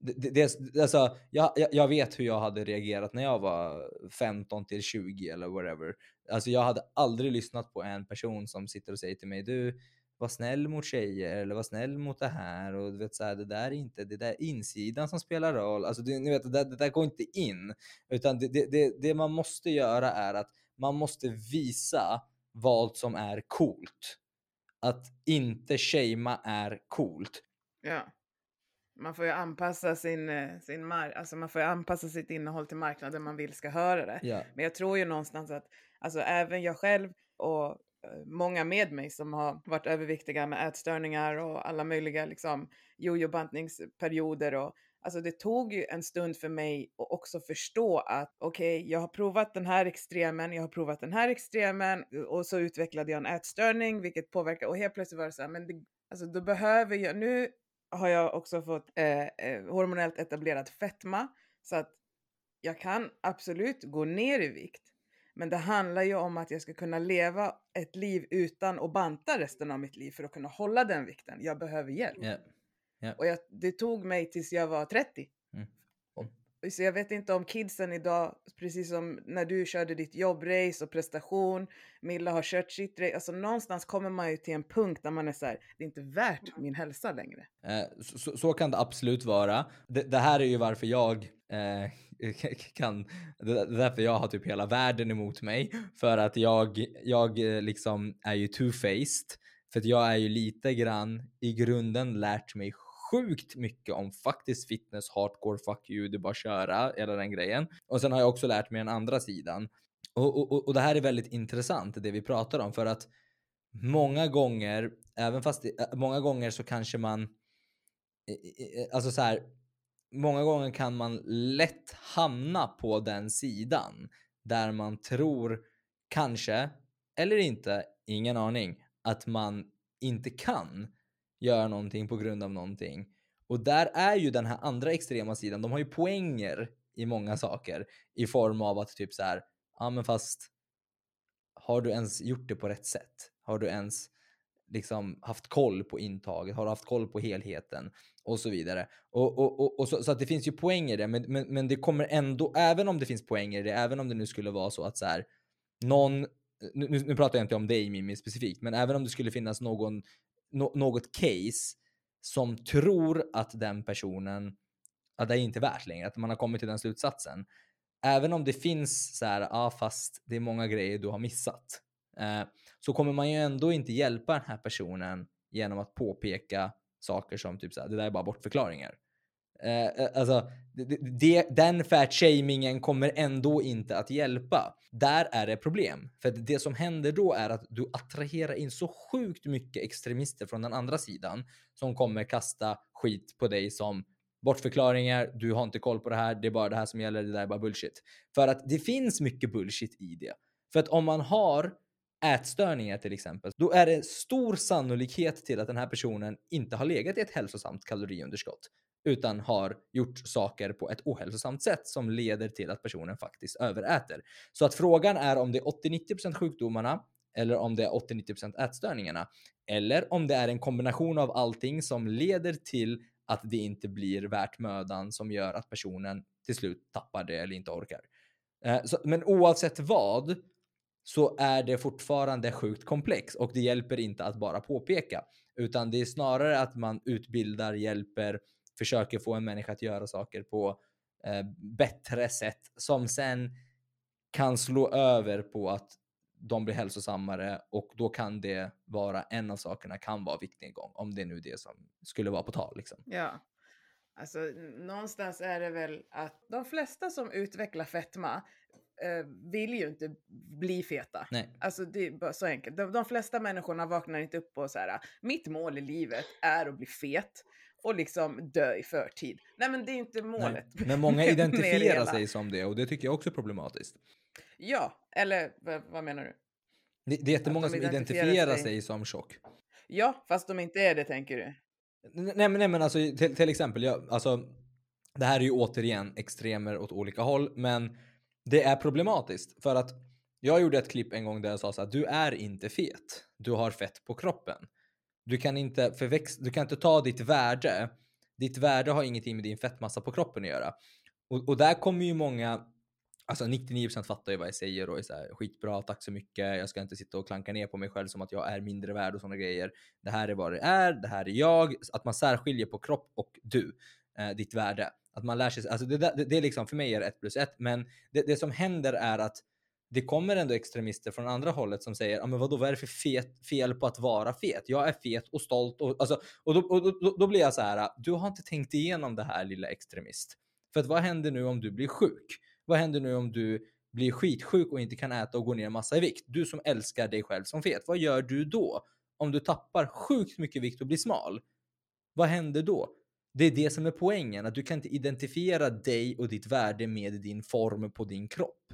Det, det, alltså, jag, jag, vet hur jag hade reagerat när jag var 15 till 20 eller whatever. Alltså jag hade aldrig lyssnat på en person som sitter och säger till mig du var snäll mot tjejer eller var snäll mot det här och du vet så här, det där är inte, det där insidan som spelar roll. Alltså du, ni vet, det, där, det där går inte in. Utan det, det, det, det man måste göra är att man måste visa vad som är coolt. Att inte shamea är coolt. Ja. Man får ju anpassa sin, eh, sin mar alltså man får anpassa sitt innehåll till marknaden man vill ska höra det. Ja. Men jag tror ju någonstans att alltså även jag själv och många med mig som har varit överviktiga med ätstörningar och alla möjliga liksom jojo-bantningsperioder och Alltså det tog ju en stund för mig att också förstå att okej, okay, jag har provat den här extremen, jag har provat den här extremen och så utvecklade jag en ätstörning vilket påverkar och helt plötsligt var det så här, men det, alltså då behöver jag, nu har jag också fått eh, eh, hormonellt etablerad fetma så att jag kan absolut gå ner i vikt. Men det handlar ju om att jag ska kunna leva ett liv utan att banta resten av mitt liv för att kunna hålla den vikten. Jag behöver hjälp. Yeah. Yeah. Och jag, det tog mig tills jag var 30. Mm. Så jag vet inte om kidsen idag, precis som när du körde ditt jobbrace och prestation, Milla har kört sitt race, alltså någonstans kommer man ju till en punkt där man är så här, det är inte värt min hälsa längre. Eh, så, så, kan det absolut vara. Det, det här är ju varför jag Eh, kan, det är därför jag har typ hela världen emot mig. För att jag, jag eh, liksom är ju two-faced. För att jag är ju lite grann i grunden lärt mig sjukt mycket om faktiskt fitness, hardcore, fuck you, det är bara att köra, hela den grejen. Och sen har jag också lärt mig den andra sidan. Och, och, och det här är väldigt intressant, det vi pratar om, för att många gånger, även fast det, eh, många gånger så kanske man, alltså så här, många gånger kan man lätt hamna på den sidan där man tror kanske, eller inte, ingen aning, att man inte kan göra någonting på grund av någonting. Och där är ju den här andra extrema sidan, de har ju poänger i många saker i form av att typ så här, ja men fast har du ens gjort det på rätt sätt? Har du ens liksom haft koll på intaget? Har du haft koll på helheten? Och så vidare. Och, och, och, och så, så, att det finns ju poänger i det, men, men, men det kommer ändå, även om det finns poänger i det, även om det nu skulle vara så att så här, någon, nu, nu pratar jag inte om dig Mimmi specifikt, men även om det skulle finnas någon no något case som tror att den personen, att det är inte värt längre, att man har kommit till den slutsatsen. Även om det finns så här, ja ah, fast det är många grejer du har missat. Eh, så kommer man ju ändå inte hjälpa den här personen genom att påpeka saker som typ såhär, det där är bara bortförklaringar. Eh, eh alltså, det, det, den fat-shamingen kommer ändå inte att hjälpa. Där är det problem. För det som händer då är att du attraherar in så sjukt mycket extremister från den andra sidan som kommer kasta skit på dig som bortförklaringar, du har inte koll på det här, det är bara det här som gäller, det där är bara bullshit. För att det finns mycket bullshit i det. För att om man har ätstörningar till exempel, då är det stor sannolikhet till att den här personen inte har legat i ett hälsosamt kaloriunderskott utan har gjort saker på ett ohälsosamt sätt som leder till att personen faktiskt överäter. Så att frågan är om det är 80-90% sjukdomarna eller om det är 80-90% ätstörningarna eller om det är en kombination av allting som leder till att det inte blir värt mödan som gör att personen till slut tappar det eller inte orkar. Eh, så, men oavsett vad så är det fortfarande sjukt komplex och det hjälper inte att bara påpeka utan det är snarare att man utbildar, hjälper försöker få en människa att göra saker på eh, bättre sätt som sen kan slå över på att de blir hälsosammare och då kan det vara en av sakerna kan vara viktnedgång om det är nu det som skulle vara på tal. Liksom. Ja, alltså någonstans är det väl att de flesta som utvecklar fetma vill ju inte bli feta. Nej. Alltså det är bara så enkelt. De, de flesta människorna vaknar inte upp och så här, mitt mål i livet är att bli fet och liksom dö i förtid. Nej men det är inte målet. Nej. Men många identifierar sig som det och det tycker jag också är problematiskt. Ja, eller vad, menar du? Det, det är jättemånga som identifierar sig... sig som tjock. Ja, fast de inte är det tänker du? Nej, men, nej, men alltså till, till exempel, jag, alltså, det här är ju återigen extremer åt olika håll, men det är problematiskt för att jag gjorde ett klipp en gång där jag sa så att du är inte fet. Du har fett på kroppen. Du kan inte förväxla, du kan inte ta ditt värde. Ditt värde har ingenting med din fettmassa på kroppen att göra. Och, och där kommer ju många, alltså 99% fattar ju vad jag säger och är så här, skitbra, tack så mycket, jag ska inte sitta och klanka ner på mig själv som att jag är mindre värd och sådana grejer. Det här är vad det är, det här är jag, att man särskiljer på kropp och du, eh, ditt värde. Att man lär sig, alltså det, det, det är liksom, för mig är det ett plus ett, men det, det som händer är att det kommer ändå extremister från andra hållet som säger, ja men vadå, vad är det för fet, fel på att vara fet? Jag är fet och stolt och, alltså, och, då, och då, då, blir jag så här, du har inte tänkt igenom det här lilla extremist. För att vad händer nu om du blir sjuk? Vad händer nu om du blir skitsjuk och inte kan äta och gå ner massa i vikt. Du som älskar dig själv som fet, vad gör du då? Om du tappar sjukt mycket vikt och blir smal, vad händer då? Det är det som är poängen, att du kan inte identifiera dig och ditt värde med din form på din kropp.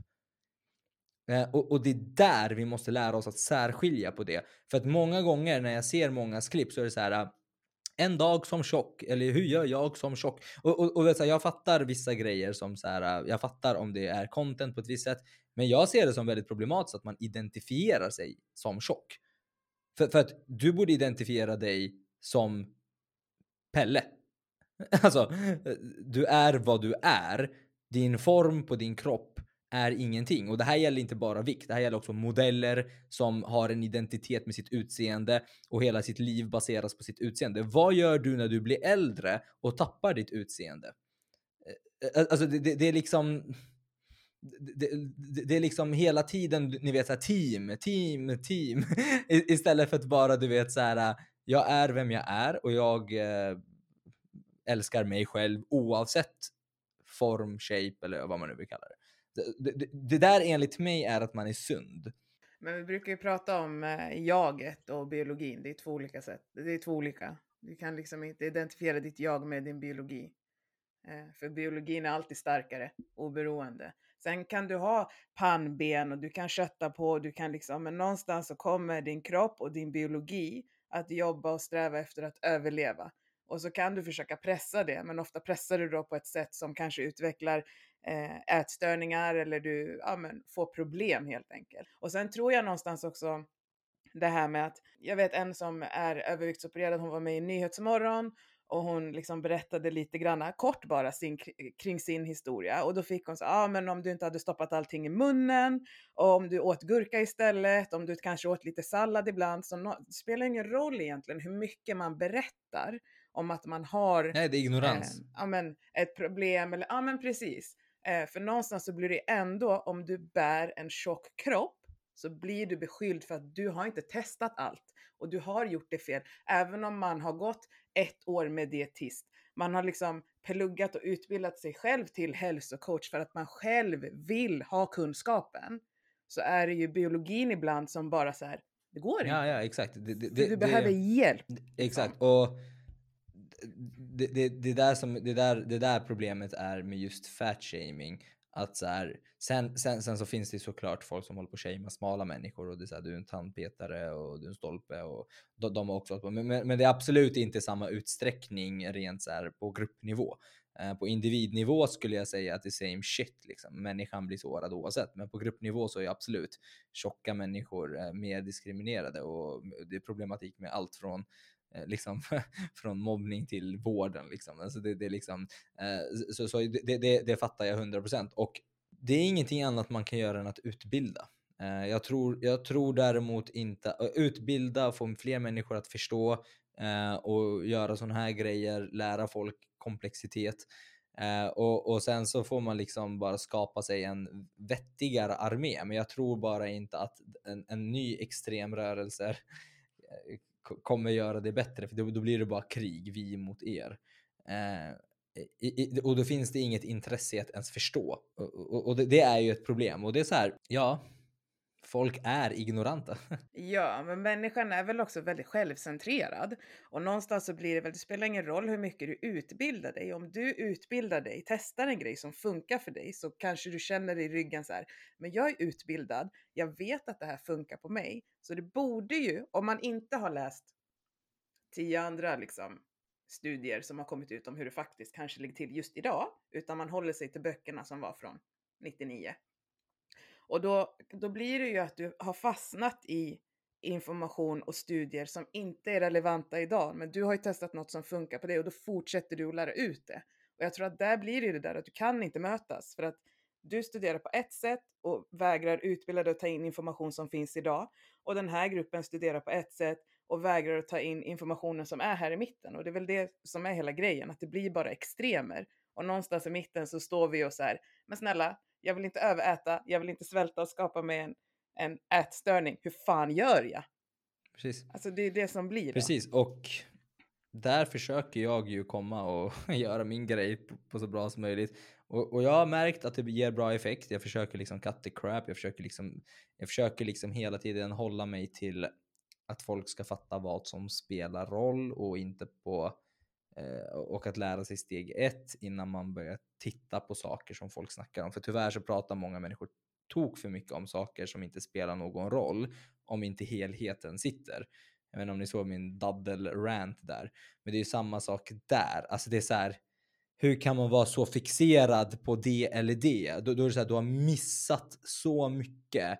Eh, och, och, det är där vi måste lära oss att särskilja på det. För att många gånger när jag ser mångas klipp så är det så här, ah, en dag som tjock, eller hur gör jag som tjock? Och, och, och så här, jag fattar vissa grejer som så här, ah, jag fattar om det är content på ett visst sätt, men jag ser det som väldigt problematiskt att man identifierar sig som tjock. För, för att du borde identifiera dig som Pelle. Alltså, du är vad du är. Din form på din kropp är ingenting. Och det här gäller inte bara vikt, det här gäller också modeller som har en identitet med sitt utseende och hela sitt liv baseras på sitt utseende. Vad gör du när du blir äldre och tappar ditt utseende? Eh, eh, alltså det, det, det är liksom... Det, det, det, är liksom hela tiden, ni vet, så här, team, team, team. Istället för att bara, du vet, så här, jag är vem jag är och jag eh, älskar mig själv oavsett form, shape eller vad man nu vill kalla det. Det, det, det där enligt mig är att man är sund. Men vi brukar ju prata om eh, jaget och biologin. Det är två olika sätt. Det är två olika. Du kan liksom inte identifiera ditt jag med din biologi. Eh, för biologin är alltid starkare, oberoende. Sen kan du ha pannben och du kan kötta på, du kan liksom, men någonstans så kommer din kropp och din biologi att jobba och sträva efter att överleva. Och så kan du försöka pressa det, men ofta pressar du då på ett sätt som kanske utvecklar eh, ätstörningar eller du ja, men, får problem helt enkelt. Och sen tror jag någonstans också det här med att, jag vet en som är överviktsopererad, hon var med i Nyhetsmorgon och hon liksom berättade lite grann, kort bara, sin, kring sin historia. Och då fick hon så ja ah, men om du inte hade stoppat allting i munnen, och om du åt gurka istället, om du kanske åt lite sallad ibland, så no, det spelar ingen roll egentligen hur mycket man berättar om att man har Nej, det är ignorans. Eh, ja, men, ett problem, eller ja men precis. Eh, för någonstans så blir det ändå, om du bär en tjock kropp, så blir du beskylld för att du har inte testat allt och du har gjort det fel. Även om man har gått ett år med dietist. Man har liksom pluggat och utbildat sig själv till hälsocoach för att man själv vill ha kunskapen. Så är det ju biologin ibland som bara så här, det går inte. Ja, ja, exakt. Det, det, du behöver hjälp. Exakt. Och det, det, det, där som, det, där, det där problemet är med just fat shaming. Att så här, sen, sen, sen så finns det såklart folk som håller på att shamea smala människor och det är så här, du är en tandpetare och du är en stolpe och de, de har också men, men, men det är absolut inte samma utsträckning rent så här på gruppnivå. Eh, på individnivå skulle jag säga att det är same shit liksom. Människan blir sårad oavsett, men på gruppnivå så är absolut tjocka människor eh, mer diskriminerade och det är problematik med allt från Eh, liksom från mobbning till vården. Liksom. Alltså det, det liksom, eh, så, så det, det, det fattar jag 100% och det är ingenting annat man kan göra än att utbilda. Eh, jag, tror, jag tror däremot inte, eh, utbilda, få fler människor att förstå eh, och göra sådana här grejer, lära folk komplexitet. och, och sen så får man liksom bara skapa sig en vettigare armé. Men jag tror bara inte att en, en ny extremrörelse kommer göra det bättre, för då, då blir det bara krig, vi mot er. Eh, i, i, och då finns det inget intresse i att ens förstå. Och, och, och det, det, är ju ett problem. Och det är så här, ja, folk är ignoranta. Ja, men människan är väl också väldigt självcentrerad. Och någonstans så blir det väl, det spelar ingen roll hur mycket du utbildar dig. Om du utbildar dig, testar en grej som funkar för dig så kanske du känner i ryggen så här, men jag är utbildad, jag vet att det här funkar på mig. Så det borde ju, om man inte har läst tio andra liksom studier som har kommit ut om hur det faktiskt kanske ligger till just idag, utan man håller sig till böckerna som var från 99 och då, då blir det ju att du har fastnat i information och studier som inte är relevanta idag. Men du har ju testat något som funkar på dig och då fortsätter du att lära ut det. Och jag tror att där blir det ju det där att du kan inte mötas för att du studerar på ett sätt och vägrar utbilda dig och ta in information som finns idag. Och den här gruppen studerar på ett sätt och vägrar att ta in informationen som är här i mitten. Och det är väl det som är hela grejen, att det blir bara extremer. Och någonstans i mitten så står vi och så här, men snälla, jag vill inte överäta, jag vill inte svälta och skapa mig en, en ätstörning. Hur fan gör jag? Precis. Alltså det är det som blir. Precis, då. och där försöker jag ju komma och göra min grej på så bra som möjligt. Och, och jag har märkt att det ger bra effekt. Jag försöker liksom cut the crap. Jag försöker liksom, jag försöker liksom hela tiden hålla mig till att folk ska fatta vad som spelar roll och inte på Eh, och att lära sig steg ett innan man börjar titta på saker som folk snackar om. För tyvärr så pratar många människor tok för mycket om saker som inte spelar någon roll om inte helheten sitter. Jag vet inte om ni såg min daddel-rant där. Men det är ju samma sak där. Alltså det är så här. Hur kan man vara så fixerad på det eller det? Då, då är det så här, du har missat så mycket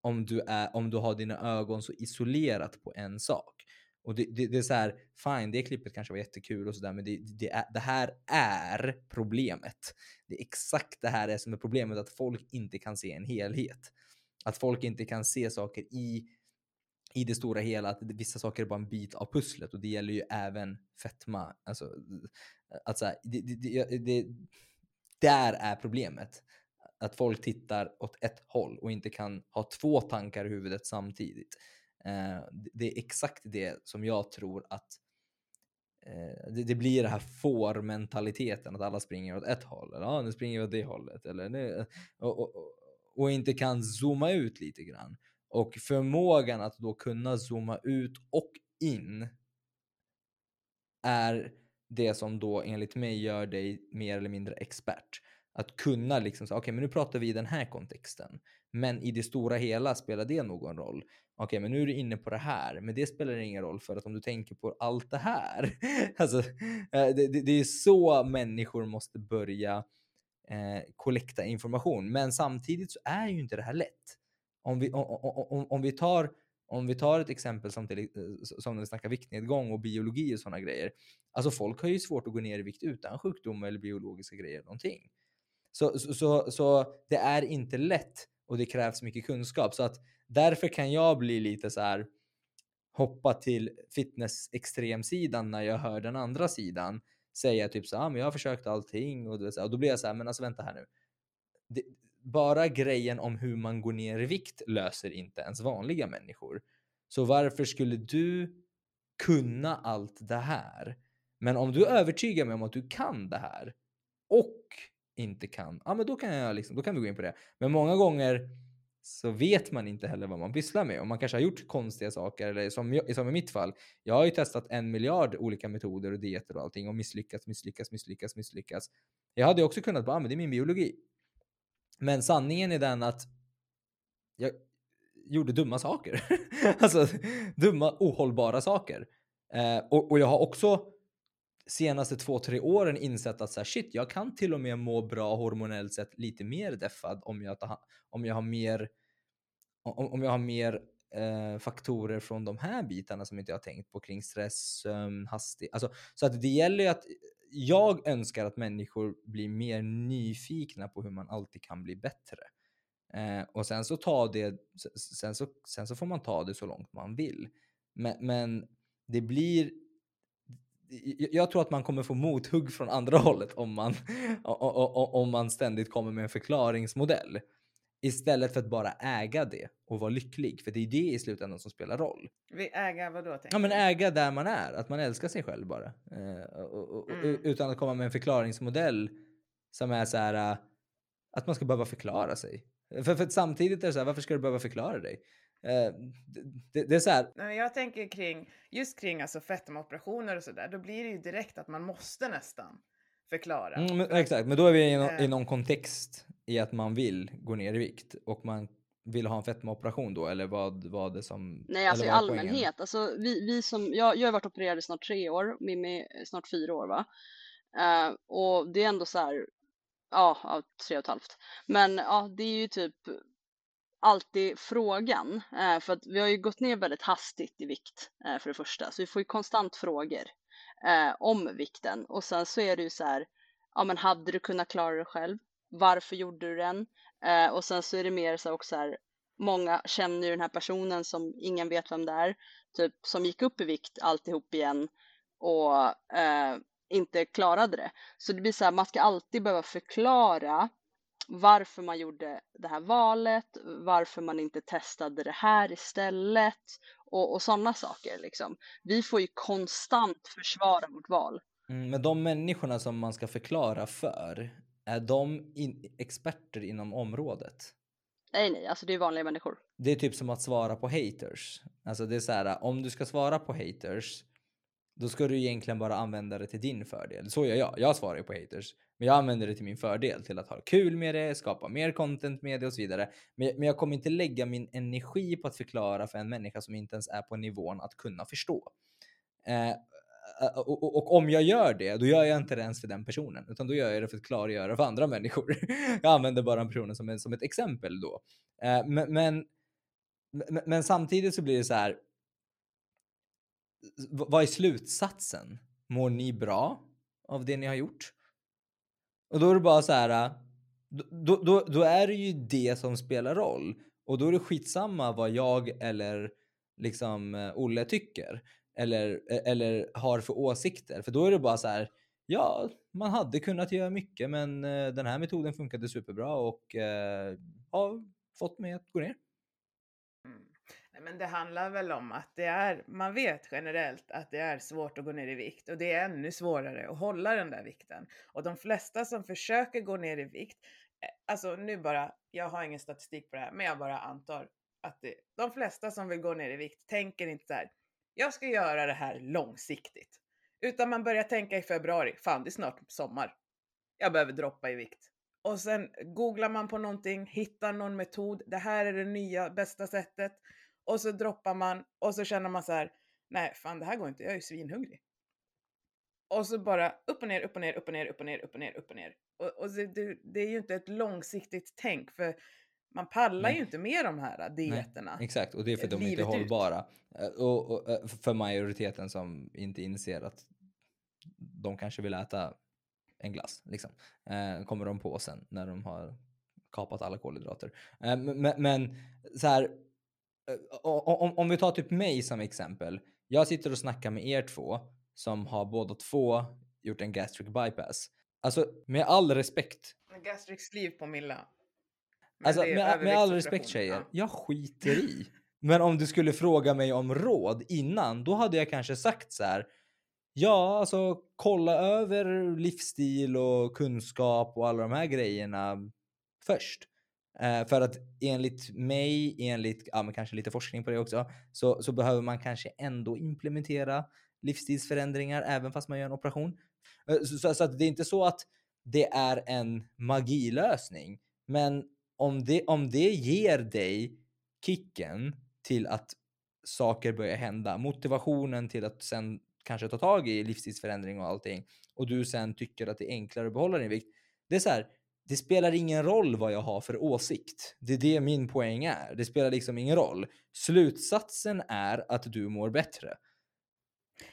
om du, är, om du har dina ögon så isolerat på en sak. Och det, det, det är så här, fine, det klippet kanske var jättekul och sådär, men det, det, är, det här är problemet. Det är exakt det här är som är problemet, att folk inte kan se en helhet. Att folk inte kan se saker i i det stora hela att vissa saker är bara en bit av pusslet och det gäller ju även fetma. Alltså, att så här, det, det, det, där är problemet. Att folk tittar åt ett håll och inte kan ha två tankar i huvudet samtidigt. Eh, det är exakt det som jag tror att eh, det, det, blir den här får-mentaliteten, att alla springer åt ett håll. Eller ja, nu springer vi åt det hållet. Eller, nu, och, och, och inte kan zooma ut lite grann. Och förmågan att då kunna zooma ut och in är det som då enligt mig gör dig mer eller mindre expert. Att kunna liksom säga, okej okay, men nu pratar vi i den här kontexten. Men i det stora hela spelar det någon roll? Okej, okay, men nu är du inne på det här, men det spelar ingen roll för att om du tänker på allt det här. alltså, eh, det, det, det är så människor måste börja eh, information. Men samtidigt så är ju inte det här lätt om vi, om, om, om, vi tar, om vi tar ett exempel som, till, eh, som när vi snackar viktnedgång och biologi och sådana grejer. Alltså folk har ju svårt att gå ner i vikt utan sjukdom eller biologiska grejer någonting. Så, så, så, så det är inte lätt och det krävs mycket kunskap. Så att därför kan jag bli lite så här hoppa till fitness extremsidan när jag hör den andra sidan säga typ så ah, men jag har försökt allting och, och då blir jag så här, men alltså vänta här nu. Det, bara grejen om hur man går ner i vikt löser inte ens vanliga människor. Så varför skulle du kunna allt det här? Men om du övertygar mig om att du kan det här och inte kan, ja men då kan, jag liksom, då kan vi gå in på det. Men många gånger så vet man inte heller vad man pysslar med och man kanske har gjort konstiga saker eller som, som i mitt fall. Jag har ju testat en miljard olika metoder och dieter och allting och misslyckats, misslyckats, misslyckats, misslyckats. Jag hade också kunnat bara, ah, men det är min biologi. Men sanningen är den att jag gjorde dumma saker. alltså dumma, ohållbara saker. Eh, och, och, jag har också senaste två, tre åren insett att så här, shit, jag kan till och med må bra hormonellt sett lite mer deffad om jag, tar, om jag har mer om, om jag har mer eh, faktorer från de här bitarna som inte jag har tänkt på kring stress, sömn, hastighet. Alltså, så att det gäller ju att jag önskar att människor blir mer nyfikna på hur man alltid kan bli bättre. Eh, och sen så, ta det, sen, så, sen så får man ta det så långt man vill. Men, men det blir jag tror att man kommer få mothugg från andra hållet om man, om man ständigt kommer med en förklaringsmodell. Istället för att bara äga det och vara lycklig. För det är det i slutändan som spelar roll. Vi äga vad då? Ja men äga där man är. Att man älskar sig själv bara. Eh, och, och, mm. Utan att komma med en förklaringsmodell som är så här. Uh, att man ska behöva förklara sig. För, för samtidigt är det så här, varför ska du behöva förklara dig? Uh, det, det, är så här. Jag tänker kring, just kring alltså fetmaoperationer och sådär. Då blir det ju direkt att man måste nästan förklara. Mm, men, exakt, men då är vi i, no, i någon kontext i att man vill gå ner i vikt och man vill ha en fetmaoperation då eller vad var det som? Nej, alltså i allmänhet. Alltså, vi, vi som, jag, jag har varit opererad i snart tre år, Mimmi snart fyra år va. Uh, och det är ändå så här, ja, tre och ett halvt. Men ja, det är ju typ alltid frågan. Eh, för att vi har ju gått ner väldigt hastigt i vikt eh, för det första, så vi får ju konstant frågor eh, om vikten. Och sen så är det ju så här, ja men hade du kunnat klara det själv? varför gjorde du den? Och sen så är det mer så också här, många känner ju den här personen som ingen vet vem det är, typ som gick upp i vikt alltihop igen och eh, inte klarade det. Så det blir så här, man ska alltid behöva förklara varför man gjorde det här valet, varför man inte testade det här istället och, och sådana saker. Liksom. Vi får ju konstant försvara vårt val. Mm, men de människorna som man ska förklara för, är de in, experter inom området? Nej, nej, alltså det är vanliga människor. Det är typ som att svara på haters. Alltså det är så här, om du ska svara på haters, då ska du egentligen bara använda det till din fördel. Så gör jag. Jag svarar ju på haters, men jag använder det till min fördel, till att ha kul med det, skapa mer content med det och så vidare. Men, men jag kommer inte lägga min energi på att förklara för en människa som inte ens är på nivån att kunna förstå. Eh, eh, och, och, och, om jag gör det, då gör jag inte det ens för den personen, utan då gör jag det för att klargöra för andra människor. jag använder bara den personen som, som ett exempel då. Eh, men, men, men, samtidigt så blir det så här. Vad är slutsatsen? Mår ni bra av det ni har gjort? Och då är det bara så här. Då, då, då är det ju det som spelar roll och då är det skitsamma vad jag eller liksom eh, Olle tycker eller, eh, eller har för åsikter. För då är det bara så här, ja, man hade kunnat göra mycket men eh, den här metoden funkade superbra och eh, har fått mig att gå ner. Men det handlar väl om att det är, man vet generellt att det är svårt att gå ner i vikt och det är ännu svårare att hålla den där vikten. Och de flesta som försöker gå ner i vikt, eh, alltså nu bara, jag har ingen statistik på det här, men jag bara antar att det, de flesta som vill gå ner i vikt tänker inte så här, jag ska göra det här långsiktigt. Utan man börjar tänka i februari, fan det är snart sommar. Jag behöver droppa i vikt. Och sen googlar man på någonting, hittar någon metod, det här är det nya bästa sättet. Och så droppar man och så känner man så här, nej fan det här går inte, jag är ju svinhungrig. Och så bara upp och ner, upp och ner, upp och ner, upp och ner, upp och ner, upp och ner. Och, och det, det, är ju inte ett långsiktigt tänk för man pallar Nej. ju inte med de här dieterna. Nej, exakt, och det är för att de inte är hållbara. Eh, och, och, eh, för majoriteten som inte inser att de kanske vill äta en glass. Liksom. Eh, kommer de på sen när de har kapat alla kolhydrater. Men, men, så här, om, om vi tar typ mig som exempel. Jag sitter och snackar med er två som har båda två gjort en gastric bypass. Alltså med all respekt. Gastric sleeve på Milla. Alltså med, med all respekt tjejer, ja. jag skiter i. Men om du skulle fråga mig om råd innan, då hade jag kanske sagt så här. Ja, alltså kolla över livsstil och kunskap och alla de här grejerna först. Eh, för att enligt mig, enligt ja, men kanske lite forskning på det också, så, så behöver man kanske ändå implementera livsstilsförändringar även fast man gör en operation. Eh, så, så, så, att det är inte så att det är en magilösning, men om det, om det ger dig kicken till att saker börjar hända, motivationen till att sen kanske ta tag i livsstilsförändring och allting och du sen tycker att det är enklare att behålla din vikt. Det är så här, det spelar ingen roll vad jag har för åsikt. Det är det min poäng är. Det spelar liksom ingen roll. Slutsatsen är att du mår bättre.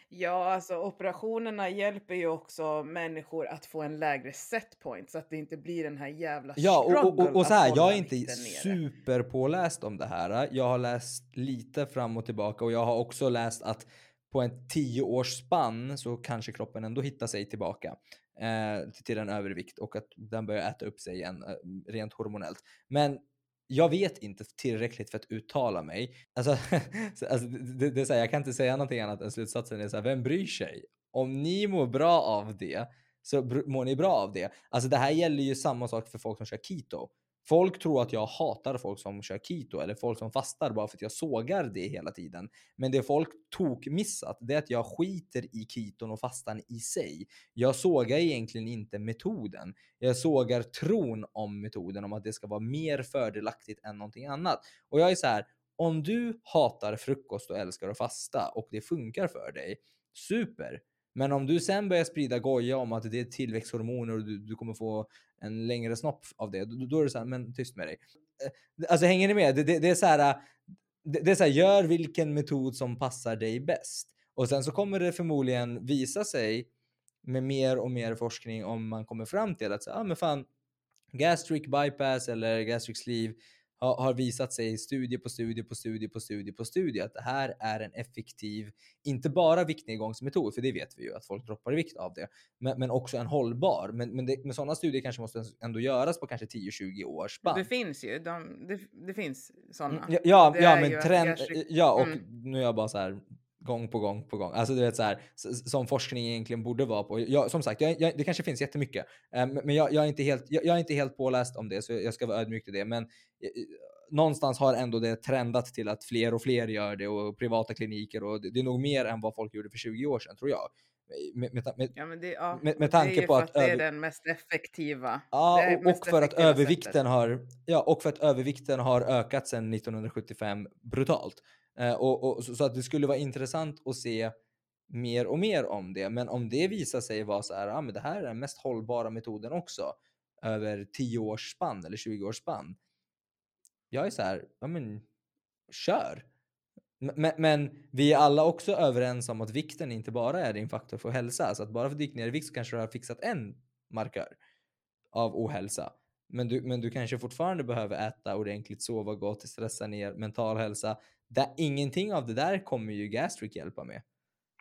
Ja, alltså operationerna hjälper ju också människor att få en lägre setpoint så att det inte blir den här jävla Ja, och, och, och, och så här, jag är inte superpåläst om det här. Jag har läst lite fram och tillbaka och jag har också läst att på en tio års spann så kanske kroppen ändå hittar sig tillbaka eh, till en övervikt och att den börjar äta upp sig igen eh, rent hormonellt. Men jag vet inte tillräckligt för att uttala mig. Alltså, alltså det, det, är så här, jag kan inte säga någonting annat än slutsatsen är så här, vem bryr sig? Om ni mår bra av det så mår ni bra av det. Alltså det här gäller ju samma sak för folk som kör keto. Folk tror att jag hatar folk som kör keto eller folk som fastar bara för att jag sågar det hela tiden. Men det folk tok missat, det är att jag skiter i keton och fastan i sig. Jag sågar egentligen inte metoden. Jag sågar tron om metoden, om att det ska vara mer fördelaktigt än någonting annat. Och jag är så här, om du hatar frukost och älskar att fasta och det funkar för dig, super. Men om du sen börjar sprida goja om att det är tillväxthormoner och du, du kommer få en längre snopp av det, då, då är det så här, men tyst med dig. Eh, alltså hänger ni med? Det, det, det är så här, det, det, är så här, gör vilken metod som passar dig bäst. Och sen så kommer det förmodligen visa sig med mer och mer forskning om man kommer fram till att så, ah, men fan, gastric bypass eller gastric sleeve har, har visat sig studie på studie på studie på studie på studie att det här är en effektiv, inte bara viktnedgångsmetod, för det vet vi ju att folk droppar i vikt av det, men, men också en hållbar. Men, men, det, men sådana studier kanske måste ändå göras på kanske 10-20 års spann. Det finns ju, de, det, det finns sådana. Mm, ja, ja, ja men trend, ja och mm. nu är jag bara så här gång på gång på gång. Alltså du vet så här, som forskning egentligen borde vara på. Jag, som sagt, jag, jag, det kanske finns jättemycket, eh, men jag, jag, är inte helt, jag, jag, är inte helt påläst om det, så jag ska vara ödmjuk till det. Men eh, någonstans har ändå det trendat till att fler och fler gör det och privata kliniker och det, det är nog mer än vad folk gjorde för 20 år sedan tror jag. Med, med, med, ja, det, ja, med, med tanke på att, att det är den mest effektiva. Ja, och, och för att övervikten sättet. har, ja, och för att övervikten har ökat sedan 1975 brutalt. Eh, och, och, så, så, att det skulle vara intressant att se mer och mer om det. Men om det visar sig vara så här, ja, men det här är den mest hållbara metoden också över 10 års spann eller 20 års spann. Jag är så här, ja men kör. Men, men, vi är alla också överens om att vikten inte bara är din faktor för hälsa. Så att bara för att du gick ner i vikt så kanske du har fixat en markör av ohälsa. Men du, men du kanske fortfarande behöver äta ordentligt, sova gott, stressa ner, mental hälsa. Där, ingenting av det där kommer ju Gastric hjälpa med.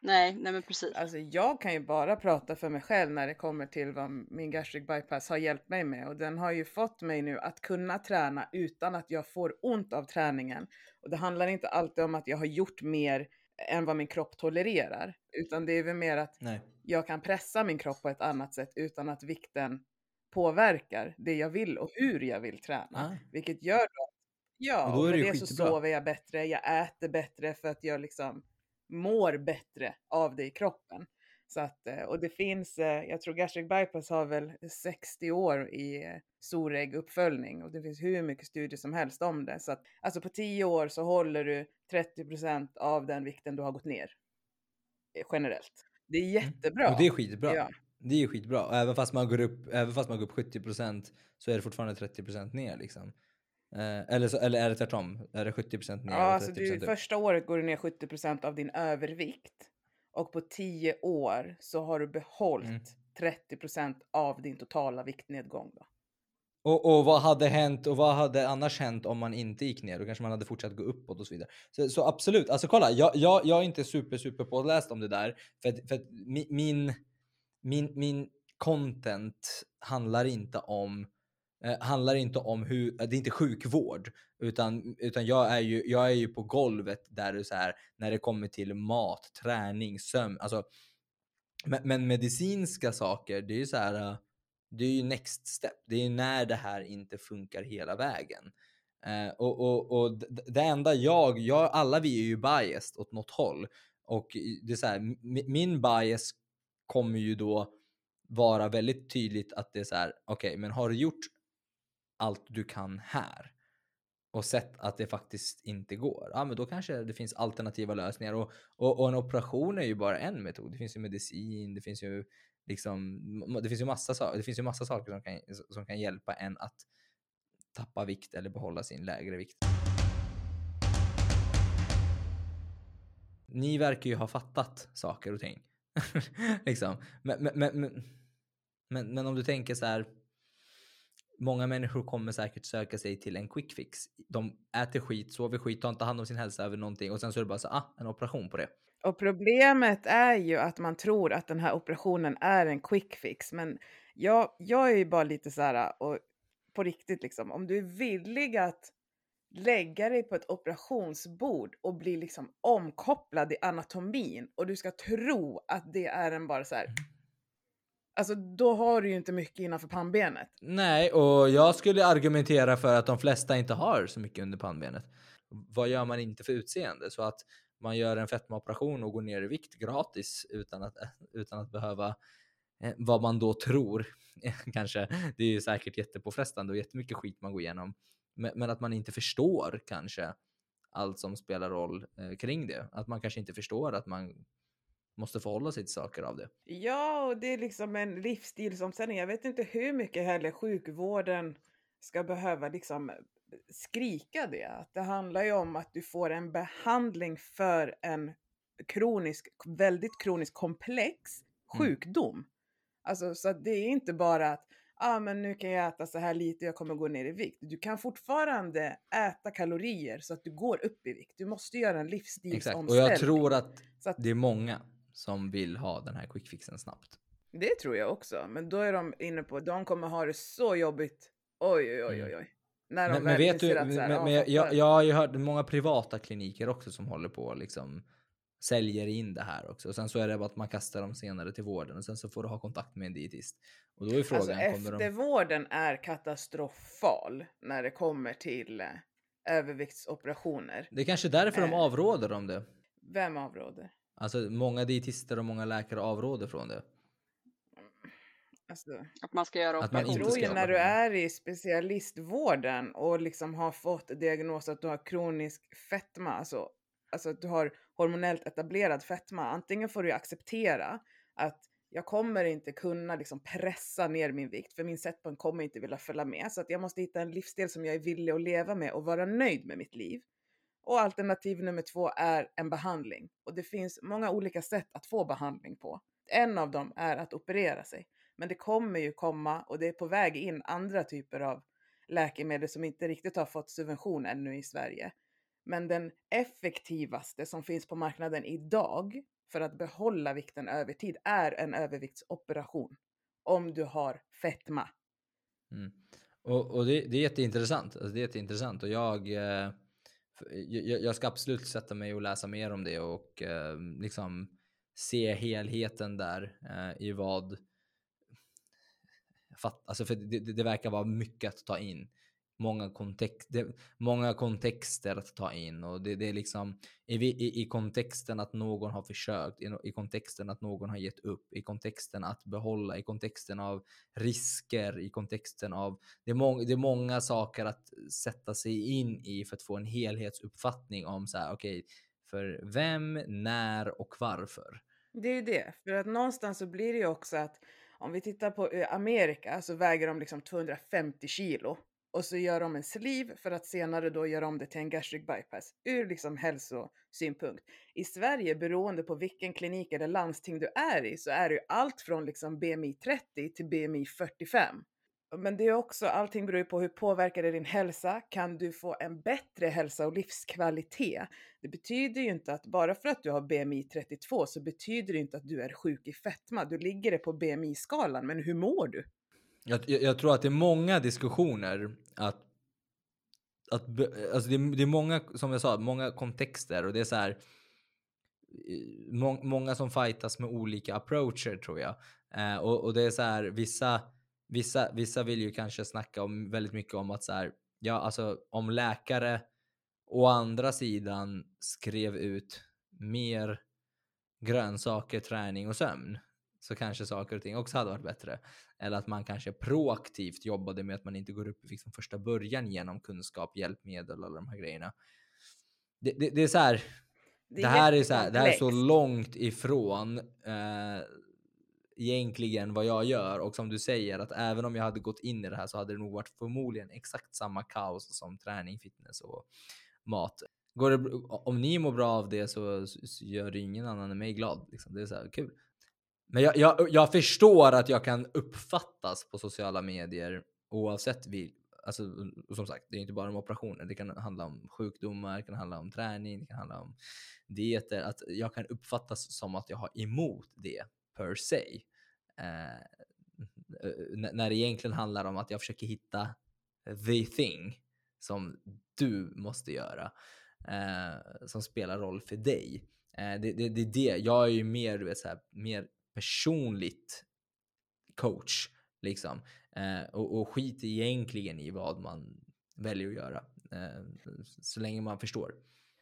Nej, nej men precis. Alltså jag kan ju bara prata för mig själv när det kommer till vad min gastric bypass har hjälpt mig med och den har ju fått mig nu att kunna träna utan att jag får ont av träningen. Och det handlar inte alltid om att jag har gjort mer än vad min kropp tolererar, utan det är väl mer att nej. jag kan pressa min kropp på ett annat sätt utan att vikten påverkar det jag vill och hur jag vill träna, ah. vilket gör då Ja, och, då är det, det så sover jag bättre, jag äter bättre för att jag liksom mår bättre av det i kroppen. Så att, eh, och det finns, eh, jag tror gastric bypass har väl 60 år i eh, storägguppföljning och det finns hur mycket studier som helst om det. Så att alltså på 10 år så håller du 30% av den vikten du har gått ner. Generellt. Det är mm. jättebra. Och det är skitbra. Ja. Det är skitbra. Även fast man går upp, även fast man går upp 70% så är det fortfarande 30% ner liksom. Eh, eller, så, eller är det tvärtom? Är det 70% ner? Ja, alltså du, första året går du ner 70% av din övervikt. Och på 10 år så har du behållit mm. 30% av din totala viktnedgång. Då. Och, och vad hade hänt och vad hade annars hänt om man inte gick ner? Då kanske man hade fortsatt gå uppåt och så vidare. Så, så absolut, alltså kolla, jag, jag, jag är inte super, super påläst om det där. För, att, för att min, min, min content handlar inte om Eh, handlar inte om hur, eh, det är inte sjukvård, utan, utan jag, är ju, jag är ju på golvet där det så här, när det kommer till mat, träning, sömn, alltså men, men medicinska saker, det är ju så här, eh, det är ju next step. Det är ju när det här inte funkar hela vägen. Eh, och, och, och det enda jag, jag, alla vi är ju biased åt något håll. Och det är så här, min bias kommer ju då vara väldigt tydligt att det är så här, okej, okay, men har du gjort allt du kan här och sett att det faktiskt inte går, ja men då kanske det finns alternativa lösningar och, och, och en operation är ju bara en metod. Det finns ju medicin, det finns ju liksom, det finns ju massa, det finns ju massa saker som kan, som kan hjälpa en att tappa vikt eller behålla sin lägre vikt. Ni verkar ju ha fattat saker och ting. liksom. men, men, men, men, men om du tänker så här, Många människor kommer säkert söka sig till en quick fix. De äter skit, sover skit, tar inte hand om sin hälsa över någonting och sen så är det bara så ah, en operation på det. Och problemet är ju att man tror att den här operationen är en quick fix. Men jag, jag är ju bara lite så här, och på riktigt liksom, om du är villig att lägga dig på ett operationsbord och bli liksom omkopplad i anatomin och du ska tro att det är en bara så här mm. Alltså då har du ju inte mycket innanför pannbenet. Nej, och jag skulle argumentera för att de flesta inte har så mycket under pannbenet. Vad gör man inte för utseende? Så att man gör en fetmaoperation och går ner i vikt gratis utan att, utan att behöva eh, vad man då tror. kanske. Det är ju säkert jättepåfrestande och jättemycket skit man går igenom. Men, att man inte förstår kanske allt som spelar roll eh, kring det. Att man kanske inte förstår att man måste förhålla sig till saker av det. Ja, och det är liksom en livsstilsomställning. Jag vet inte hur mycket heller sjukvården ska behöva liksom skrika det. Att det handlar ju om att du får en behandling för en kronisk, väldigt kronisk komplex mm. sjukdom. Mm. Alltså så det är inte bara att ah, men nu kan jag äta så här lite, jag kommer gå ner i vikt. Du kan fortfarande äta kalorier så att du går upp i vikt. Du måste göra en livsstilsomställning. Exakt, och jag tror att, att det är många som vill ha den här quickfixen snabbt. Det tror jag också, men då är de inne på, de kommer ha det så jobbigt. Oj, oj, oj, oj. oj. När de men, men vet du, här, men, jag, jag, jag har ju hört många privata kliniker också som håller på liksom säljer in det här också. Och sen så är det bara att man kastar dem senare till vården och sen så får du ha kontakt med en dietist. Och då är frågan, Alltså kommer de... eftervården är katastrofal när det kommer till eh, överviktsoperationer. Det är kanske därför de Eh. avråder om det. Vem avråder? Alltså många dietister och många läkare avråder från det. Alltså, Att man ska göra man jag tror ju när du är i specialistvården och liksom har fått diagnos att du har kronisk fetma, alltså, alltså att du har hormonellt etablerad fetma. Antingen får du acceptera att jag kommer inte kunna liksom pressa ner min vikt för min setpoint kommer inte vilja följa med. Så att jag måste hitta en livsstil som jag är villig att leva med och vara nöjd med mitt liv. Och alternativ nummer två är en behandling. Och det finns många olika sätt att få behandling på. En av dem är att operera sig. Men det kommer ju komma och det är på väg in andra typer av läkemedel som inte riktigt har fått subvention ännu i Sverige. Men den effektivaste som finns på marknaden idag för att behålla vikten över tid är en överviktsoperation. Om du har fetma. Mm. Och, och det, det är jätteintressant. Alltså det är jätteintressant och jag, eh, jag, ska absolut sätta mig och läsa mer om det och eh, liksom se helheten där eh, i vad fatt, alltså för det, det, det verkar vara mycket att ta in. Många, kontext, det, många kontexter att ta in och det, det är liksom i, i, i kontexten att någon har försökt, i, i kontexten att någon har gett upp, i kontexten att behålla, i kontexten av risker, i kontexten av det är, mång, det är många saker att sätta sig in i för att få en helhetsuppfattning om så här, okej, för vem, när och varför. Det är ju det. För att någonstans så blir det ju också att om vi tittar på eh, Amerika så väger de liksom 250 kilo. Och så gör de en sleeve för att senare då göra om det till en gastric bypass. Ur liksom hälsosynpunkt. I Sverige beroende på vilken klinik eller landsting du är i så är det ju allt från liksom BMI 30 till BMI 45. Men det är också, allting beror ju på hur påverkar det din hälsa? Kan du få en bättre hälsa och livskvalitet? Det betyder ju inte att bara för att du har BMI 32 så betyder det inte att du är sjuk i fetma. Du ligger det på BMI-skalan, men hur mår du? Jag, jag, jag tror att det är många diskussioner att, att alltså det, är, det är många, som jag sa, många kontexter och det är så här. må, många som fightas med olika approacher tror jag. Eh, och, och det är så här, vissa, vissa, vissa vill ju kanske snacka om väldigt mycket om att så här, ja alltså om läkare å andra sidan skrev ut mer grönsaker, träning och sömn så kanske saker och ting också hade varit bättre. Eller att man kanske proaktivt jobbade med att man inte går upp liksom första början genom kunskap, hjälpmedel och alla de här grejerna. Det, det, det är så här, det, här är så här, det här är så långt ifrån eh, egentligen vad jag gör och som du säger att även om jag hade gått in i det här så hade det nog varit förmodligen exakt samma kaos som träning, fitness och mat. Går det, om ni mår bra av det så, så, så gör det ingen annan än mig glad. Liksom. Det är så här kul. Men jag, jag, jag förstår att jag kan uppfattas på sociala medier oavsett vi, alltså som sagt, det är inte bara om operationer. Det kan handla om sjukdomar, det kan handla om träning, det kan handla om dieter. Att jag kan uppfattas som att jag har emot det per se. Eh, när det egentligen handlar om att jag försöker hitta the thing som du måste göra. Eh, som spelar roll för dig. Eh, det, det, det är det. Jag är ju mer, du vet, så här, mer personligt coach. Liksom. Eh, och, och skit egentligen i vad man väljer att göra. Eh, så länge man förstår.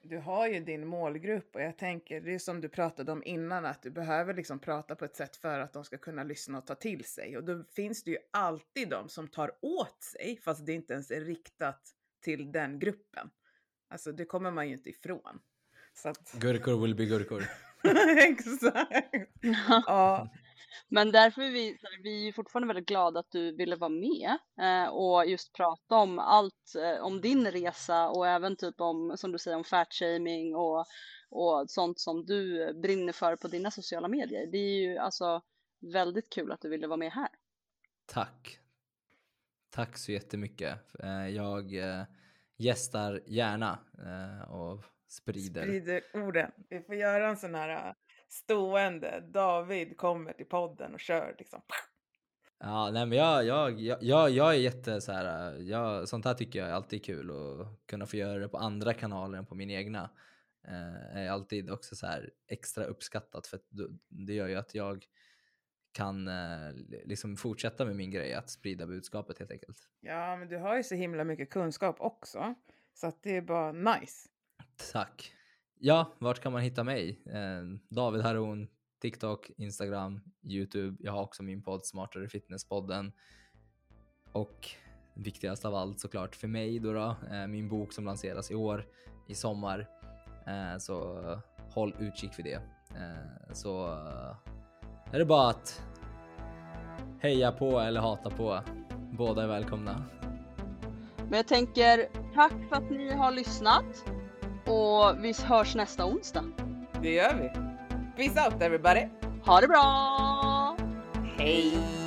Du har ju din målgrupp och jag tänker, det är som du pratade om innan, att du behöver liksom prata på ett sätt för att de ska kunna lyssna och ta till sig. Och då finns det ju alltid de som tar åt sig, fast det inte ens är riktat till den gruppen. Alltså det kommer man ju inte ifrån. Att, Gurkor will be gurkor. exakt. Ja, Men därför är vi, vi är fortfarande väldigt glada att du ville vara med eh, och just prata om allt, eh, om din resa och även typ om, som du säger, om fatshaming och, och sånt som du brinner för på dina sociala medier. Det är ju alltså väldigt kul att du ville vara med här. Tack. Tack så jättemycket. Eh, Jag gästar gärna och sprider. sprider orden. Vi får göra en sån här äh, stående, David kommer till podden och kör liksom. Ja, nej men jag, jag, jag, jag, är jätte så här, jag, sånt här tycker jag är alltid kul att kunna få göra det på andra kanaler än på min egna. eh, är alltid också så här extra uppskattat för det gör ju att jag kan eh, liksom fortsätta med min grej att sprida budskapet helt enkelt. Ja, men du har ju så himla mycket kunskap också. Så att det är bara nice. Tack. Ja, vart kan man hitta mig? Eh, David Haron, TikTok, Instagram, YouTube. Jag har också min podd Smartare Fitness-podden. Och viktigast av allt såklart för mig då, då eh, min bok som lanseras i år i sommar. Eh, så eh, håll utkik för det. Eh, så eh, är det bara att heja på eller hata på. Båda är välkomna. Men jag tänker tack för att ni har lyssnat och vi hörs nästa onsdag. Det gör vi. Peace out everybody! Ha det bra! Hej!